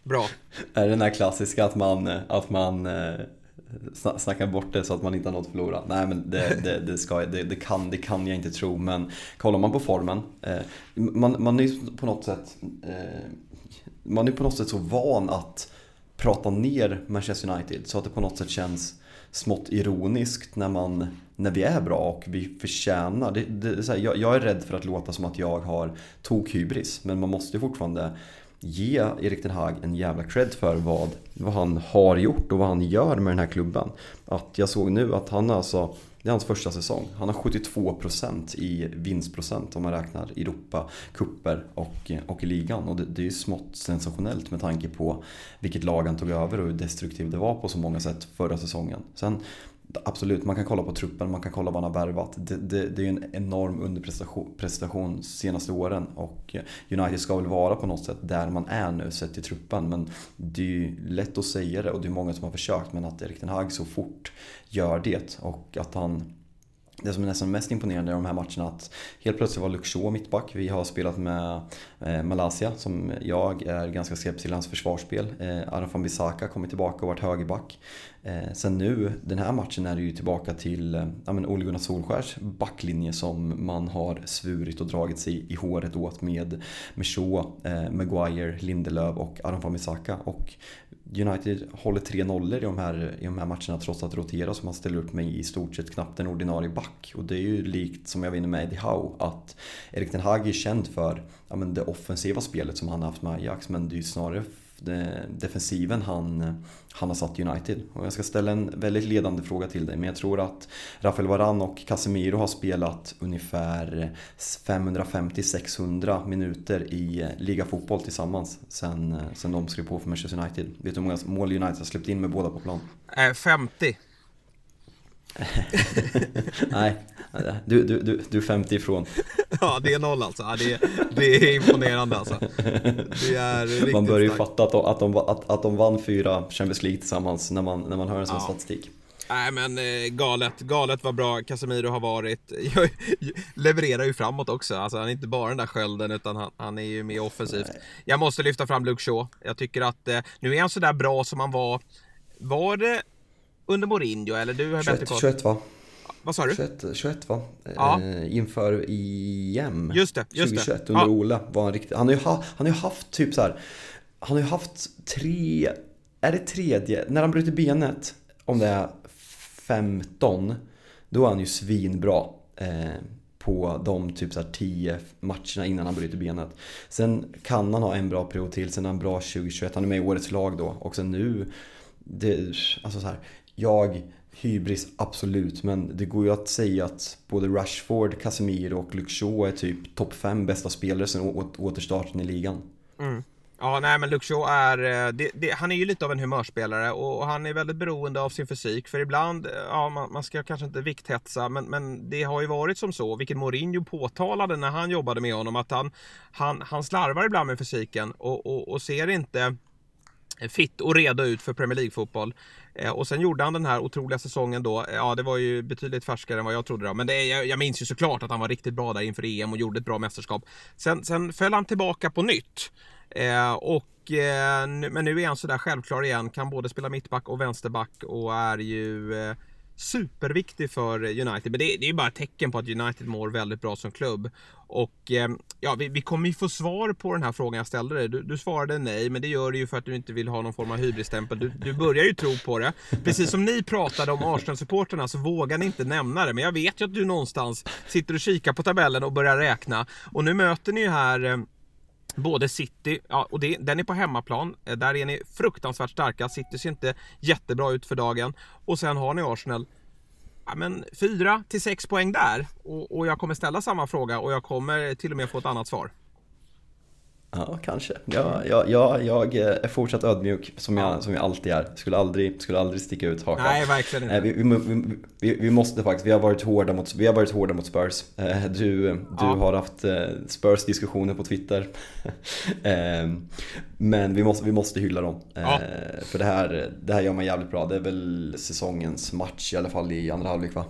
S1: Bra.
S2: Är det den här klassiska att man, att man eh, snackar bort det så att man inte har något att förlora? Nej men det, det, det, ska, det, det, kan, det kan jag inte tro men kollar man på formen eh, man, man är på något sätt eh, man är på något sätt så van att prata ner Manchester United så att det på något sätt känns smått ironiskt när, man, när vi är bra och vi förtjänar. Det, det, här, jag, jag, är rädd för att låta som att jag har tokhybris men man måste ju fortfarande ge Erik Den Hag en jävla cred för vad, vad han har gjort och vad han gör med den här klubben. Att jag såg nu att han alltså det är hans första säsong. Han har 72% i vinstprocent om man räknar Europa, kupper och, och ligan. Och det, det är ju smått sensationellt med tanke på vilket lag han tog över och hur destruktiv det var på så många sätt förra säsongen. Sen Absolut, man kan kolla på truppen, man kan kolla vad han har värvat. Det, det, det är ju en enorm underprestation senaste åren och United ska väl vara på något sätt där man är nu sett till truppen. Men det är ju lätt att säga det och det är många som har försökt men att Erik Ten Hag så fort gör det och att han det som är nästan mest imponerande i de här matcherna att helt plötsligt var Luke mittback. Vi har spelat med eh, Malaysia som jag är ganska skeptisk till hans försvarsspel. Eh, Aron Bissaka kommer tillbaka och varit högerback. Eh, sen nu, den här matchen är det ju tillbaka till eh, ja, men Ole Gunnar Solskjärs backlinje som man har svurit och dragit sig i håret åt med, Meshaw, eh, Maguire, Lindelöf och Arafan Bissaka. Och United håller tre nollor i de, här, i de här matcherna trots att rotera så man ställer upp med i stort sett knappt en ordinarie back. Och det är ju likt som jag vinner med Eddie Howe att Erik Ten Hag är känd för ja, men det offensiva spelet som han har haft med Ajax men det är ju snarare Eh, defensiven han, han har satt United. Och jag ska ställa en väldigt ledande fråga till dig men jag tror att Rafael Varan och Casemiro har spelat ungefär 550-600 minuter i eh, ligafotboll tillsammans sen, eh, sen de skrev på för Manchester United. Vet du hur många mål United har släppt in med båda på plan?
S1: 50.
S2: Nej, du, du, du, du är 50 ifrån.
S1: ja, det är noll alltså. Ja, det, är, det är imponerande alltså. Det är
S2: man börjar ju fatta att de, att, de, att, att de vann fyra Champions League tillsammans när man, när man hör en sån ja. statistik.
S1: Nej men eh, galet, galet vad bra Casemiro har varit. Jag, levererar ju framåt också. Alltså han är inte bara den där skölden utan han, han är ju mer offensivt. Nej. Jag måste lyfta fram Luke Shaw. Jag tycker att eh, nu är han sådär bra som han var. Var det under Mourinho eller du har
S2: 21, 21 va?
S1: Vad sa du?
S2: 21, 21 va? Ja. Eh, inför EM
S1: just det, just
S2: 2021 det. under ja. Ola var han riktigt, han har ju, ha, han har ju haft typ så här, Han har ju haft tre, är det tredje, när han bryter benet om det är 15 Då är han ju svinbra eh, på de typ så 10 matcherna innan han bryter benet. Sen kan han ha en bra period till, sen är han bra 2021, han är med i årets lag då och sen nu det, alltså så här, jag, hybris absolut, men det går ju att säga att både Rashford, Casemiro och Luke Shaw är typ topp 5 bästa spelare sen återstarten i ligan.
S1: Mm. Ja, nej men Luke Shaw är, eh, det, det, han är ju lite av en humörspelare och, och, han är väldigt beroende av sin fysik. För ibland, eh, ja man, man, ska kanske inte vikthetsa, men, men det har ju varit som så, vilket Mourinho påtalade när han jobbade med honom, att han, han, han slarvar ibland med fysiken och, och, och ser inte fitt och redo ut för Premier League-fotboll. Eh, och sen gjorde han den här otroliga säsongen då. Eh, ja, det var ju betydligt färskare än vad jag trodde då. Men det, jag, jag minns ju såklart att han var riktigt bra där inför EM och gjorde ett bra mästerskap. Sen, sen föll han tillbaka på nytt. Eh, och, eh, men nu är han sådär självklar igen, kan både spela mittback och vänsterback och är ju eh, superviktig för United. Men det, det är ju bara ett tecken på att United mår väldigt bra som klubb. Och eh, ja, vi, vi, kommer ju få svar på den här frågan jag ställde dig. Du, du, svarade nej, men det gör du ju för att du inte vill ha någon form av hybrisstämpel. Du, du börjar ju tro på det. Precis som ni pratade om Arsenal-supporterna så vågar ni inte nämna det. Men jag vet ju att du någonstans sitter och kikar på tabellen och börjar räkna. Och nu möter ni ju här eh, Både City, ja, och det, den är på hemmaplan. Eh, där är ni fruktansvärt starka. City ser inte jättebra ut för dagen. Och sen har ni Arsenal. Ja, men 4 till 6 poäng där. Och, och jag kommer ställa samma fråga och jag kommer till och med få ett annat svar.
S2: Ja, kanske. Ja, ja, ja, jag är fortsatt ödmjuk som jag, som jag alltid är. Skulle aldrig, skulle aldrig sticka ut hakan.
S1: Nej, verkligen inte.
S2: Vi, vi, vi, vi, måste faktiskt, vi har varit hårda mot, vi har varit hårda mot Spurs. Eh, du, du ja. har haft eh, Spurs diskussioner på Twitter. Men vi måste, vi måste hylla dem. Ja. Eh, för det här, det här gör man jävligt bra. Det är väl säsongens match i alla fall i andra halvlek va?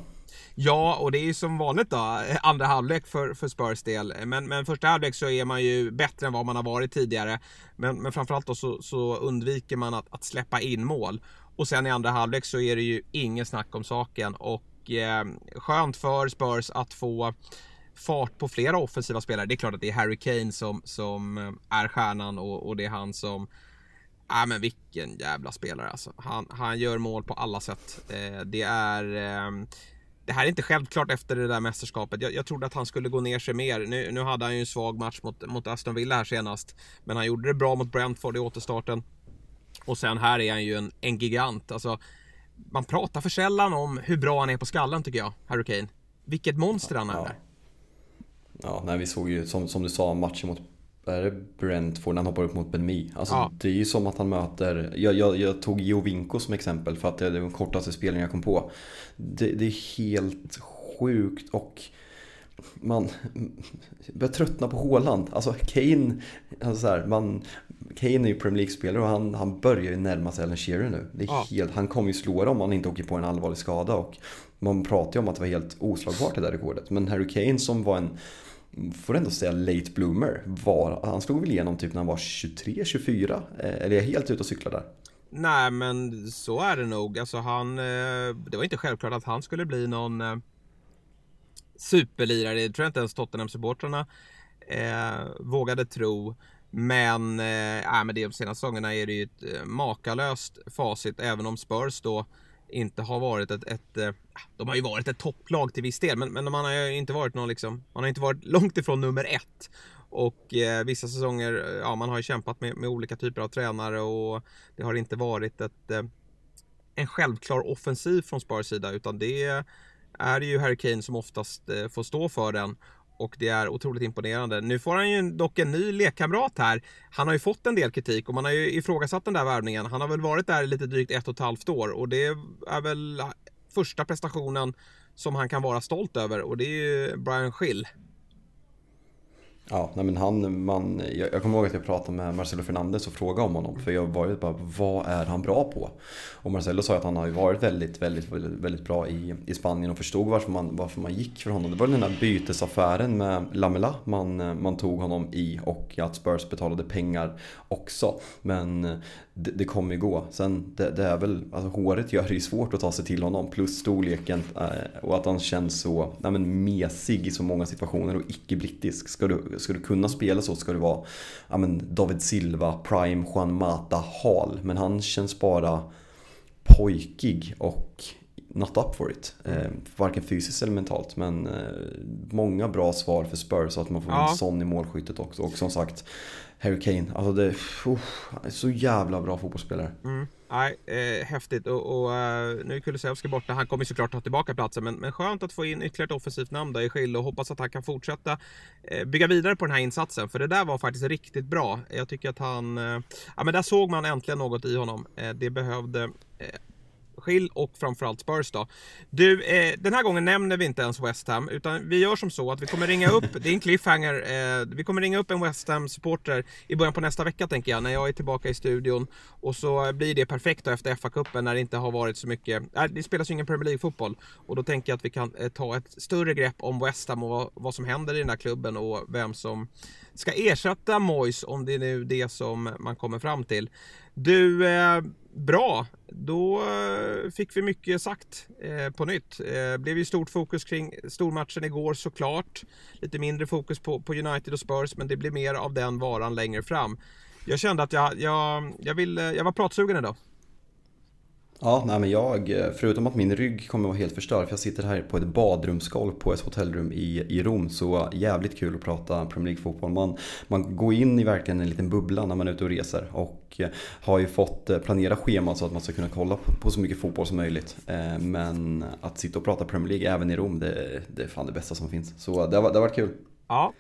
S1: Ja, och det är ju som vanligt då, andra halvlek för, för Spurs del. Men, men första halvlek så är man ju bättre än vad man har varit tidigare. Men, men framförallt då så, så undviker man att, att släppa in mål. Och sen i andra halvlek så är det ju ingen snack om saken. Och eh, skönt för Spurs att få fart på flera offensiva spelare. Det är klart att det är Harry Kane som, som eh, är stjärnan och, och det är han som Ja men vilken jävla spelare alltså. Han, han gör mål på alla sätt. Eh, det är eh, det här är inte självklart efter det där mästerskapet. Jag, jag trodde att han skulle gå ner sig mer. Nu, nu hade han ju en svag match mot, mot Aston Villa här senast. Men han gjorde det bra mot Brentford i återstarten. Och sen här är han ju en, en gigant. Alltså, man pratar för sällan om hur bra han är på skallen tycker jag, Harry Kane. Vilket monster han är.
S2: Ja, ja nej, vi såg ju som, som du sa matchen mot är det Brentford när han hoppar upp mot Ben Mee. Alltså, ja. Det är ju som att han möter, jag, jag, jag tog Jovinko som exempel för att det är den kortaste spelningen jag kom på. Det, det är helt sjukt och man börjar tröttna på Håland. Alltså Kane, alltså så här, man, Kane är ju Premier League-spelare och han, han börjar ju närma sig Alan Shearer nu. Det är ja. helt, han kommer ju slå det om han inte åker på en allvarlig skada. Och man pratar ju om att det var helt oslagbart det där rekordet. Men Harry Kane som var en får ändå säga late bloomer. Var, han slog väl igenom typ när han var 23, 24? Eh, eller är jag helt ute och cyklar där?
S1: Nej men så är det nog. Alltså han, eh, det var inte självklart att han skulle bli någon eh, superlirare. Det tror jag inte ens Tottenham-supportrarna eh, vågade tro. Men, eh, men de senaste säsongerna är det ju ett makalöst facit även om Spurs då inte har varit ett, ett ett, de har ju varit ett topplag till viss del men, men man har ju inte varit någon liksom, man har inte varit långt ifrån nummer ett. Och eh, vissa säsonger, eh, ja man har ju kämpat med, med, olika typer av tränare och det har inte varit ett, eh, en självklar offensiv från Spars sida utan det är ju Harry Kane som oftast eh, får stå för den och det är otroligt imponerande. Nu får han ju dock en ny lekkamrat här. Han har ju fått en del kritik och man har ju ifrågasatt den där värvningen. Han har väl varit där lite drygt ett och ett halvt år och det är väl första prestationen som han kan vara stolt över och det är ju Brian Schill.
S2: Ja, nej men han, man, jag, jag kommer ihåg att jag pratade med Marcelo Fernandez och frågade om honom. För jag var ju bara, vad är han bra på? Och Marcelo sa att han har ju varit väldigt, väldigt, väldigt, väldigt bra i, i Spanien och förstod varför man, varför man gick för honom. Det var den där bytesaffären med Lamela man, man tog honom i och att Spurs betalade pengar också. Men det, det kommer ju gå. Sen det, det, är väl, alltså håret gör det ju svårt att ta sig till honom. Plus storleken eh, och att han känns så nej men, mesig i så många situationer och icke-brittisk. Ska du, ska du kunna spela så ska du vara ja, men, David Silva, Prime, Juan Mata, Hal. Men han känns bara pojkig och not up for it. Eh, varken fysiskt eller mentalt. Men eh, många bra svar för Spurs så att man får ja. en sån i målskyttet också. Och som sagt, Harry Kane, alltså det är så jävla bra fotbollsspelare.
S1: Mm. Nej, eh, häftigt och, och eh, nu är Kulusevski borta. Han kommer såklart ta tillbaka platsen men, men skönt att få in ytterligare ett offensivt namn där i Schill och hoppas att han kan fortsätta eh, bygga vidare på den här insatsen. För det där var faktiskt riktigt bra. Jag tycker att han... Eh, ja men där såg man äntligen något i honom. Eh, det behövde eh, Schill och framförallt Spurs då. Du, eh, den här gången nämner vi inte ens West Ham utan vi gör som så att vi kommer ringa upp, det är en cliffhanger, eh, vi kommer ringa upp en West Ham-supporter i början på nästa vecka tänker jag när jag är tillbaka i studion och så blir det perfekt då efter FA-cupen när det inte har varit så mycket, äh, det spelas ju ingen Premier League-fotboll och då tänker jag att vi kan eh, ta ett större grepp om West Ham och vad, vad som händer i den här klubben och vem som ska ersätta Moyes om det är nu det som man kommer fram till. Du, eh, bra. Då eh, fick vi mycket sagt eh, på nytt. Det eh, blev ju stort fokus kring stormatchen igår såklart. Lite mindre fokus på, på United och Spurs men det blir mer av den varan längre fram. Jag kände att jag, jag, jag, vill, eh, jag var pratsugen idag.
S2: Ja, nej men jag, eh, förutom att min rygg kommer att vara helt förstörd för jag sitter här på ett badrumsgolv på ett hotellrum i, i Rom så jävligt kul att prata Premier League-fotboll. Man, man går in i verkligen en liten bubbla när man är ute och reser och eh, har ju fått eh, planera schemat så att man ska kunna kolla på, på så mycket fotboll som möjligt. Men att sitta och prata Premier League även i Rom, det, det är fan det bästa som finns. Så det har, det har varit kul.
S1: Ja,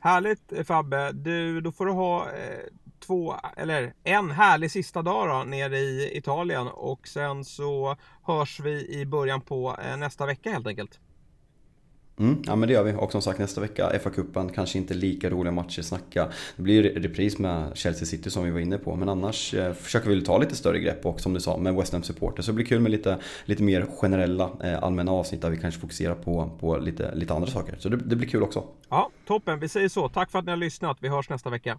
S1: härligt Fabbe. Du, då får du ha eh två, eller en härlig sista dag då, nere i Italien och sen så hörs vi i början på eh, nästa vecka helt enkelt.
S2: Mm, ja men det gör vi och som sagt nästa vecka FA-cupen, kanske inte lika roliga matcher snacka. Det blir repris med Chelsea City som vi var inne på men annars eh, försöker vi ta lite större grepp och som du sa med West Ham supporter så det blir kul med lite, lite mer generella eh, allmänna avsnitt där vi kanske fokuserar på, på lite, lite andra saker. Så det, det blir kul också.
S1: Ja, toppen. Vi säger så. Tack för att ni har lyssnat. Vi hörs nästa vecka.